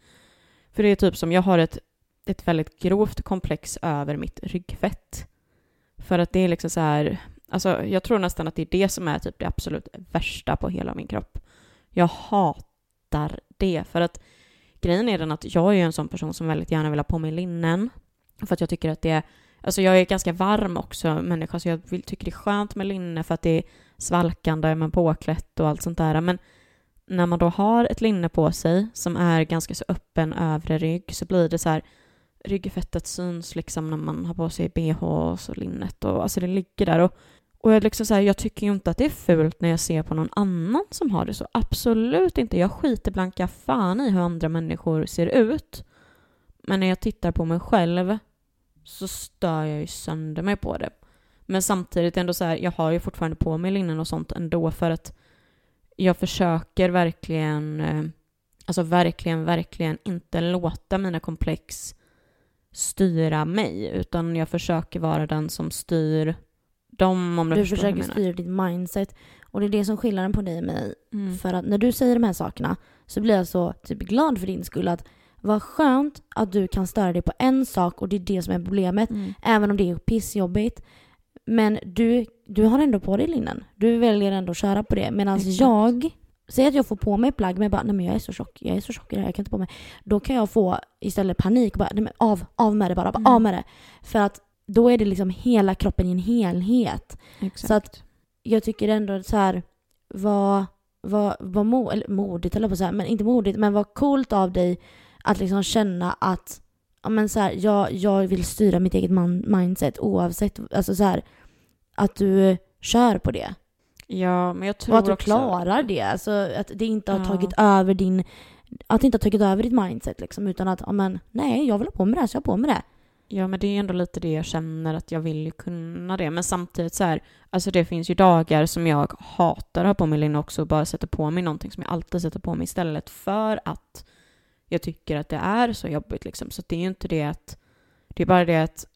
För det är typ som, jag har ett, ett väldigt grovt komplex över mitt ryggfett. För att det är liksom så här, alltså jag tror nästan att det är det som är typ det absolut värsta på hela min kropp. Jag hatar det, för att grejen är den att jag är en sån person som väldigt gärna vill ha på mig linnen. För att jag tycker att det är, alltså jag är ganska varm också människa, så jag tycker det är skönt med linne för att det är svalkande men påklätt och allt sånt där. Men när man då har ett linne på sig som är ganska så öppen övre rygg så blir det så här ryggfettet syns liksom när man har på sig bh och så linnet och alltså det ligger där och, och jag, liksom så här, jag tycker ju inte att det är fult när jag ser på någon annan som har det så. Absolut inte. Jag skiter blanka fan i hur andra människor ser ut. Men när jag tittar på mig själv så stör jag ju sönder mig på det. Men samtidigt ändå så här, jag har ju fortfarande på mig linnen och sånt ändå för att jag försöker verkligen, eh, alltså verkligen, verkligen inte låta mina komplex styra mig, utan jag försöker vara den som styr dem om du, Du försöker vad jag menar. styra ditt mindset. Och det är det som skiljer den på dig och mig. Mm. För att när du säger de här sakerna så blir jag så typ glad för din skull att vad skönt att du kan störa dig på en sak och det är det som är problemet. Mm. Även om det är pissjobbigt. Men du, du har ändå på dig linnen. Du väljer ändå att köra på det. Medan jag, säger att jag får på mig plagg men jag bara nej men jag är så tjock, jag är så tjock i det här, jag kan inte på mig. Då kan jag få istället panik och bara nej men av, av med det bara, bara Mm. av med det. För att då är det liksom hela kroppen i en helhet. Exakt. Så att jag tycker ändå så här vad, vad, vad mo, eller modigt eller på så här, men inte modigt, men vad coolt av dig att liksom känna att ja, men så här, jag, jag vill styra mitt eget man, mindset oavsett, alltså så här, att du kör på det. ja, men jag tror Och att du också... klarar det. Alltså att det inte har Ja. tagit över din att inte ha tagit över ditt mindset liksom, utan att, ja men nej, jag vill ha på mig det här så jag har på mig det. Ja, men det är ändå lite det jag känner att jag vill ju kunna det. Men samtidigt så här, alltså det finns ju dagar som jag hatar att ha på mig linne också och bara sätter på mig någonting som jag alltid sätter på mig istället för att jag tycker att det är så jobbigt liksom. Så det är ju inte det att, det är bara det att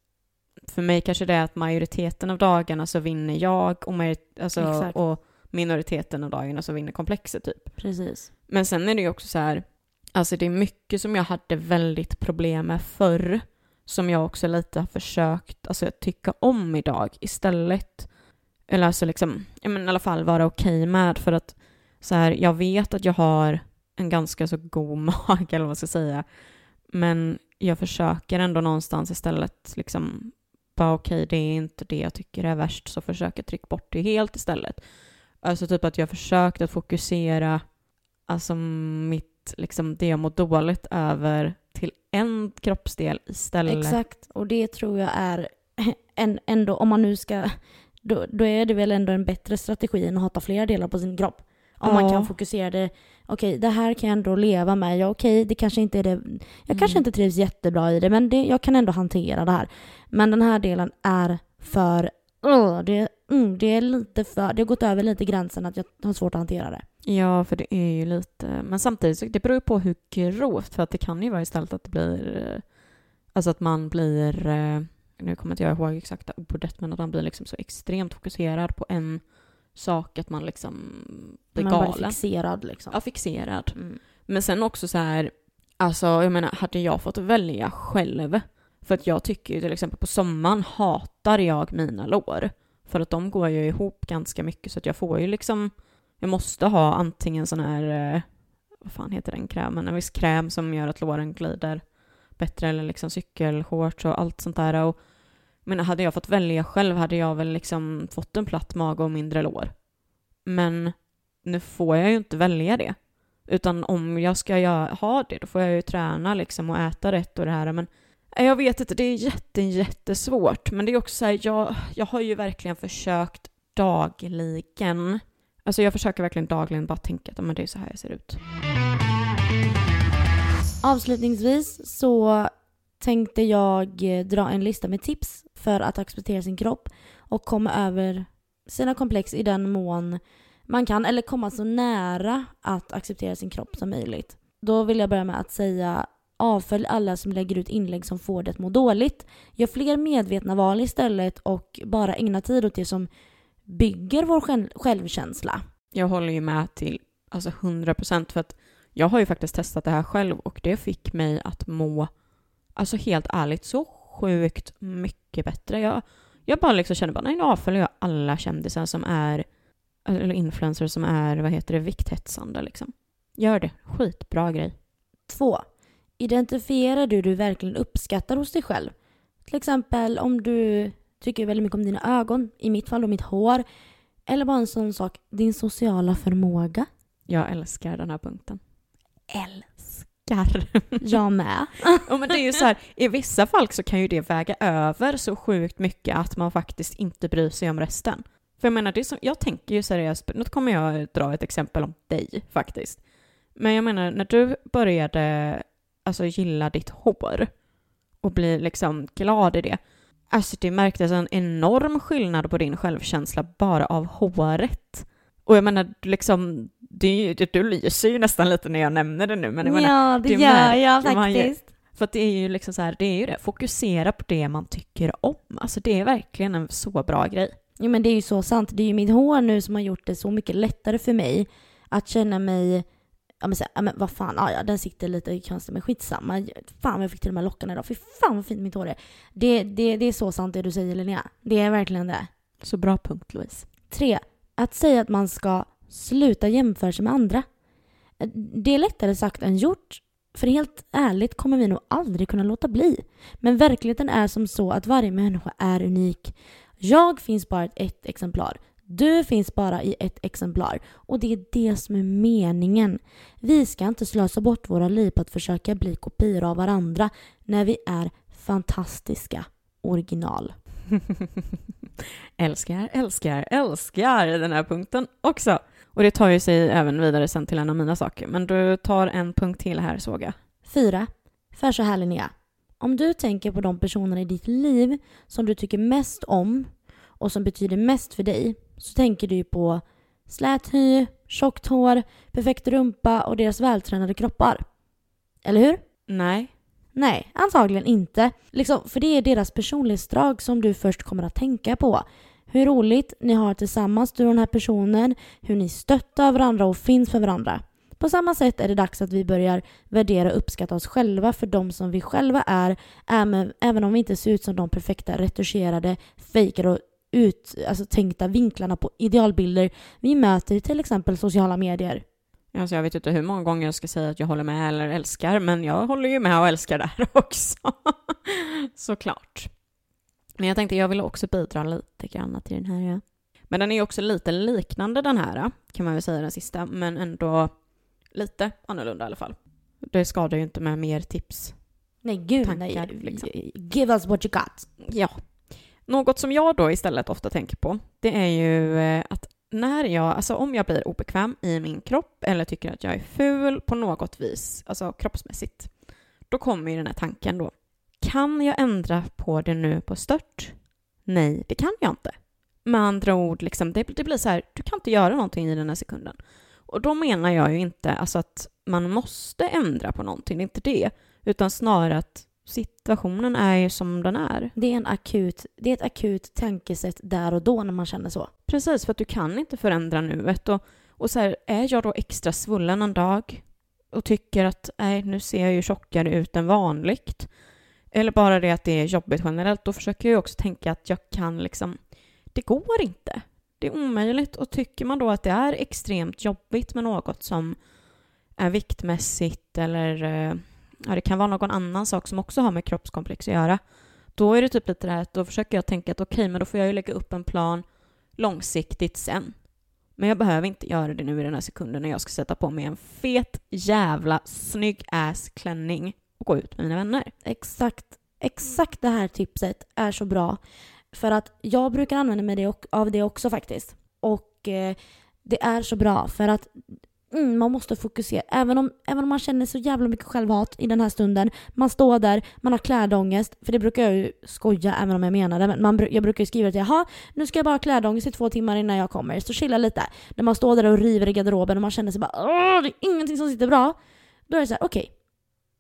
för mig kanske det är att majoriteten av dagarna så vinner jag och, alltså, och minoriteten av dagarna så vinner komplexet typ. Precis. Men sen är det ju också så här, alltså det är mycket som jag hade väldigt problem med förr som jag också lite har försökt alltså, tycka om idag istället. Eller alltså liksom, ja men i alla fall vara okej med för att så här, jag vet att jag har en ganska så god <laughs> mage eller vad man ska säga. Men jag försöker ändå någonstans istället liksom bara okej, det är inte det jag tycker är värst så försök jag trycka bort det helt istället. Alltså typ att jag försökt att fokusera alltså mitt, liksom det jag mår dåligt över till en kroppsdel istället. Exakt, och det tror jag är <laughs> en, ändå, om man nu ska, då, då är det väl ändå en bättre strategi än att hata flera delar på sin kropp. Om man Ja. kan fokusera det, okej det här kan jag ändå leva med, ja okej det kanske inte är det, jag kanske Mm. inte trivs jättebra i det men det, jag kan ändå hantera det här. Men den här delen är för, uh, det, mm, det är lite för, det har gått över lite gränsen att jag har svårt att hantera det. Ja, för det är ju lite, men samtidigt så det beror ju på hur grovt, för att det kan ju vara istället att det blir, eh, alltså att man blir, eh, nu kommer inte jag ihåg exakta ordet, men att man blir liksom så extremt fokuserad på en sak att man liksom blir Man bara är galen. fixerad liksom. Ja, fixerad. Mm. Men sen också så här, alltså jag menar, hade jag fått välja själv, för att jag tycker ju till exempel på sommaren hatar jag mina lår. För att de går ju ihop ganska mycket så att jag får ju liksom, jag måste ha antingen sån här, eh, vad fan heter den krämen, en viss kräm som gör att låren glider bättre eller liksom cykelshorts och allt sånt där. Och, men hade jag fått välja själv hade jag väl liksom fått en platt mage och mindre lår. Men nu får jag ju inte välja det. Utan om jag ska ha det, då får jag ju träna liksom och äta rätt och det här. Men Eh, jag vet inte, det är jätte, jättesvårt. Men det är också så här, jag, jag har ju verkligen försökt dagligen. Alltså jag försöker verkligen dagligen bara tänka att men det är så här jag ser ut. Avslutningsvis så tänkte jag eh, dra en lista med tips för att acceptera sin kropp och komma över sina komplex i den mån man kan, eller komma så nära att acceptera sin kropp som möjligt. Då vill jag börja med att säga avfölj alla som lägger ut inlägg som får det att må dåligt. Gör fler medvetna val istället och bara ägna tid åt det som bygger vår själv- självkänsla. Jag håller ju med till alltså 100 procent för att jag har ju faktiskt testat det här själv och det fick mig att må, alltså helt ärligt, så sjukt mycket bättre. Jag, jag bara liksom känner bara, nej nu avföljer jag alla kändisar som är, eller influencers som är, vad heter det, vikthetsande liksom. Gör det, skitbra grej. 2. Identifierar du du verkligen uppskattar hos dig själv? Till exempel om du tycker väldigt mycket om dina ögon, i mitt fall då mitt hår. Eller bara en sån sak, din sociala förmåga. Jag älskar den här punkten. Älskar! <laughs> Jag med. Ja, men det är ju så här, i vissa fall så kan ju det väga över så sjukt mycket att man faktiskt inte bryr sig om resten. För jag menar, det som, jag tänker ju seriöst, nu kommer jag dra ett exempel om dig faktiskt. Men jag menar, när du började alltså gilla ditt hår och bli liksom glad i det, alltså det märktes en enorm skillnad på din självkänsla bara av håret. Och jag menar, liksom, är ju, du lyser ju nästan lite när jag nämner det nu, men jag menar, ja, det, det gör jag ju. faktiskt. för att det är ju liksom så här, det är ju det, fokusera på det man tycker om. Alltså det är verkligen en så bra grej. Jo men det är ju så sant. Det är ju mitt hår nu som har gjort det så mycket lättare för mig att känna mig Ja men, så, ja, men vad fan, ja, ja den sitter lite konstigt men skitsamma. Fan vad jag fick till de här lockarna idag. Fy fan vad fint mitt hår är. Det, det, det är så sant det du säger Linnea. Det är verkligen det. Så bra punkt Louise. 3. Att säga att man ska sluta jämföra sig med andra. Det är lättare sagt än gjort. För helt ärligt kommer vi nog aldrig kunna låta bli. Men verkligheten är som så att varje människa är unik. Jag finns bara ett exemplar. Du finns bara i ett exemplar. Och det är det som är meningen. Vi ska inte slösa bort våra liv på att försöka bli kopior av varandra när vi är fantastiska original. <laughs> älskar, älskar, älskar den här punkten också. Och det tar ju sig även vidare sen till en av mina saker. Men du tar en punkt till här såg jag. Fyra. För så här Linnea. Om du tänker på de personerna i ditt liv som du tycker mest om och som betyder mest för dig så tänker du ju på slät hy, tjockt hår, perfekt rumpa och deras vältränade kroppar. Eller hur? Nej. Nej, antagligen inte. Liksom, för det är deras personlighetsdrag som du först kommer att tänka på. Hur roligt ni har tillsammans, du och den här personen, hur ni stöttar varandra och finns för varandra. På samma sätt är det dags att vi börjar värdera och uppskatta oss själva för de som vi själva är, även om vi inte ser ut som de perfekta retuscherade, fejkade och ut, alltså tänkta vinklarna på idealbilder vi möter i till exempel sociala medier. Alltså jag vet inte hur många gånger jag ska säga att jag håller med eller älskar, men jag håller ju med och älskar där <laughs> också. Såklart. Men jag tänkte jag ville också bidra lite grann till den här. Ja. Men den är också lite liknande den här, kan man väl säga den sista, men ändå lite annorlunda i alla fall. Det skadar ju inte med mer tips. Nej, gud Tankar, nej. liksom. Give us what you got. Ja. Något som jag då istället ofta tänker på, det är ju eh, att när jag, alltså om jag blir obekväm i min kropp eller tycker att jag är ful på något vis, alltså kroppsmässigt, då kommer ju den här tanken då. Kan jag ändra på det nu på stört? Nej, det kan jag inte. Med andra ord, liksom, det, det blir så här, du kan inte göra någonting i den här sekunden. Och då menar jag ju inte alltså att man måste ändra på någonting, det är inte det, utan snarare att situationen är ju som den är. Det är, en akut, det är ett akut tankesätt där och då när man känner så. Precis, för att du kan inte förändra nuet. Och, och så här, är jag då extra svullen en dag och tycker att nej, nu ser jag ju tjockare ut än vanligt, eller bara det att det är jobbigt generellt, då försöker jag också tänka att jag kan liksom, det går inte. Det är omöjligt. Och tycker man då att det är extremt jobbigt med något som är viktmässigt eller eh, ja, det kan vara någon annan sak som också har med kroppskomplex att göra, då är det typ lite det här att då försöker jag tänka att okej, okay, men då får jag ju lägga upp en plan långsiktigt sen. Men jag behöver inte göra det nu i den här sekunden när jag ska sätta på mig en fet jävla snygg ass klänning och gå ut med mina vänner. Exakt, exakt det här tipset är så bra. För att jag brukar använda mig av det också faktiskt. Och eh, det är så bra för att mm, man måste fokusera. Även om, även om man känner så jävla mycket självhat i den här stunden. Man står där, man har klädångest. För det brukar jag ju skoja även om jag menar det. Men man, jag brukar ju skriva till jaha, nu ska jag bara ha klädångest i två timmar innan jag kommer. Så chilla lite. När man står där och river i garderoben och man känner sig bara det är ingenting som sitter bra. Då är det så här, okej. Okay,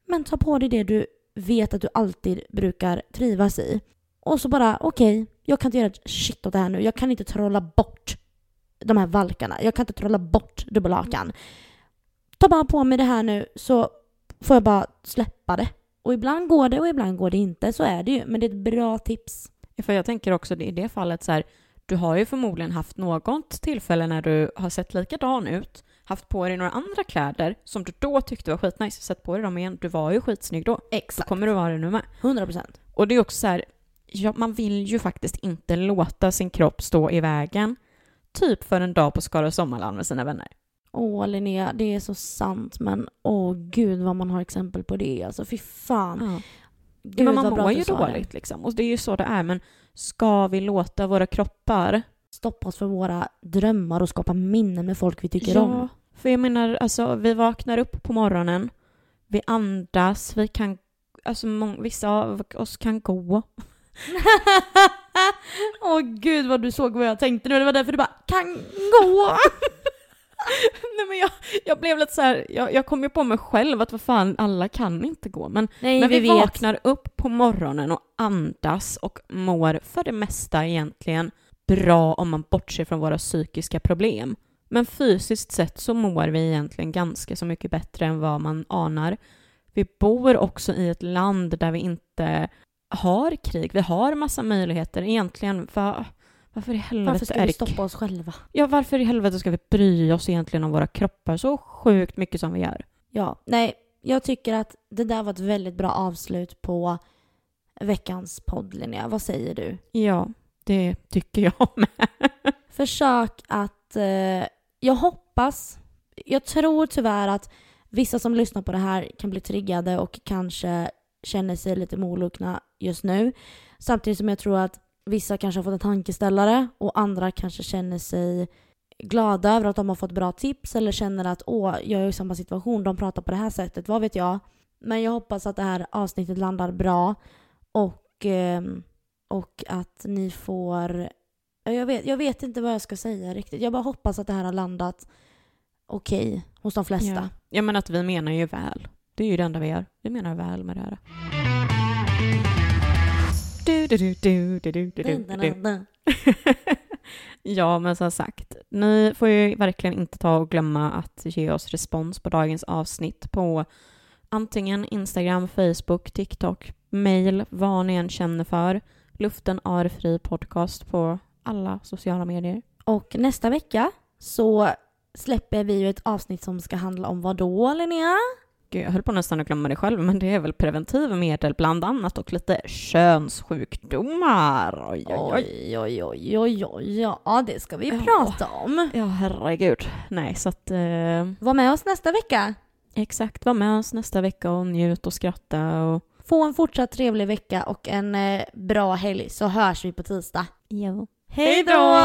men ta på dig det du vet att du alltid brukar trivas i. Och så bara, okej, okay, jag kan inte göra ett shit åt det här nu. Jag kan inte trolla bort de här valkarna. Jag kan inte trolla bort dubbelhakan. Ta bara på mig det här nu så får jag bara släppa det. Och ibland går det och ibland går det inte. Så är det ju. Men det är ett bra tips. För jag tänker också i det fallet så här, du har ju förmodligen haft något tillfälle när du har sett likadan ut, haft på dig några andra kläder som du då tyckte var skitnice, sett på dig dem igen. Du var ju skitsnygg då. Exakt. Då kommer du vara det nu med. 100%. Och det är också så här, ja, man vill ju faktiskt inte låta sin kropp stå i vägen typ för en dag på Skara Sommarland med sina vänner. Åh Linnea, det är så sant men åh gud vad man har exempel på det alltså. Fy fan. Ja. Gud, men man mår ju dåligt det. liksom. Och det är ju så det är. Men ska vi låta våra kroppar stoppa oss för våra drömmar och skapa minnen med folk vi tycker ja, om? för jag menar, alltså vi vaknar upp på morgonen, vi andas, vi kan, alltså vissa av oss kan gå. <laughs> <laughs> Åh oh, gud vad du såg vad jag tänkte nu. Det var därför du bara kan gå. <laughs> Nej men jag, jag blev lite så här, jag, jag kom ju på mig själv att vad fan, alla kan inte gå. Men, Nej, men vi, vi vaknar upp på morgonen och andas och mår för det mesta egentligen bra om man bortser från våra psykiska problem. Men fysiskt sett så mår vi egentligen ganska så mycket bättre än vad man anar. Vi bor också i ett land där vi inte har krig. Vi har massa möjligheter egentligen. För, varför i helvete varför ska vi stoppa oss själva? Ja, varför i helvete ska vi bry oss egentligen om våra kroppar så sjukt mycket som vi gör? Ja, nej, jag tycker att det där var ett väldigt bra avslut på veckans podd, Linnea. Vad säger du? Ja, det tycker jag <laughs> med. Försök att... Eh, jag hoppas... Jag tror tyvärr att vissa som lyssnar på det här kan bli triggade och kanske känner sig lite molokna just nu. Samtidigt som jag tror att vissa kanske har fått en tankeställare och andra kanske känner sig glada över att de har fått bra tips eller känner att åh, jag är i samma situation, de pratar på det här sättet, vad vet jag. Men jag hoppas att det här avsnittet landar bra och, ehm, och att ni får... Jag vet, jag vet inte vad jag ska säga riktigt. Jag bara hoppas att det här har landat okej okay hos de flesta. Ja. ja, men att vi menar ju väl. Det är ju det enda vi gör. Vi menar väl med det här. Du, du, du, du, du, du, du, du. <laughs> ja, men som sagt, ni får ju verkligen inte ta och glömma att ge oss respons på dagens avsnitt på antingen Instagram, Facebook, TikTok, mail, vad ni än känner för. Luften är fri podcast på alla sociala medier. Och nästa vecka så släpper vi ju ett avsnitt som ska handla om vad då, Linnea? Jag höll på nästan att glömma det själv, men det är väl preventivmedel bland annat och lite könssjukdomar. Oj, oj, oj, oj, oj, oj, ja, det ska vi ja. prata om. Ja, herregud. Nej, så att... Eh... Var med oss nästa vecka. Exakt, var med oss nästa vecka och njut och skratta och... Få en fortsatt trevlig vecka och en eh, bra helg så hörs vi på tisdag. Jo. Hej då!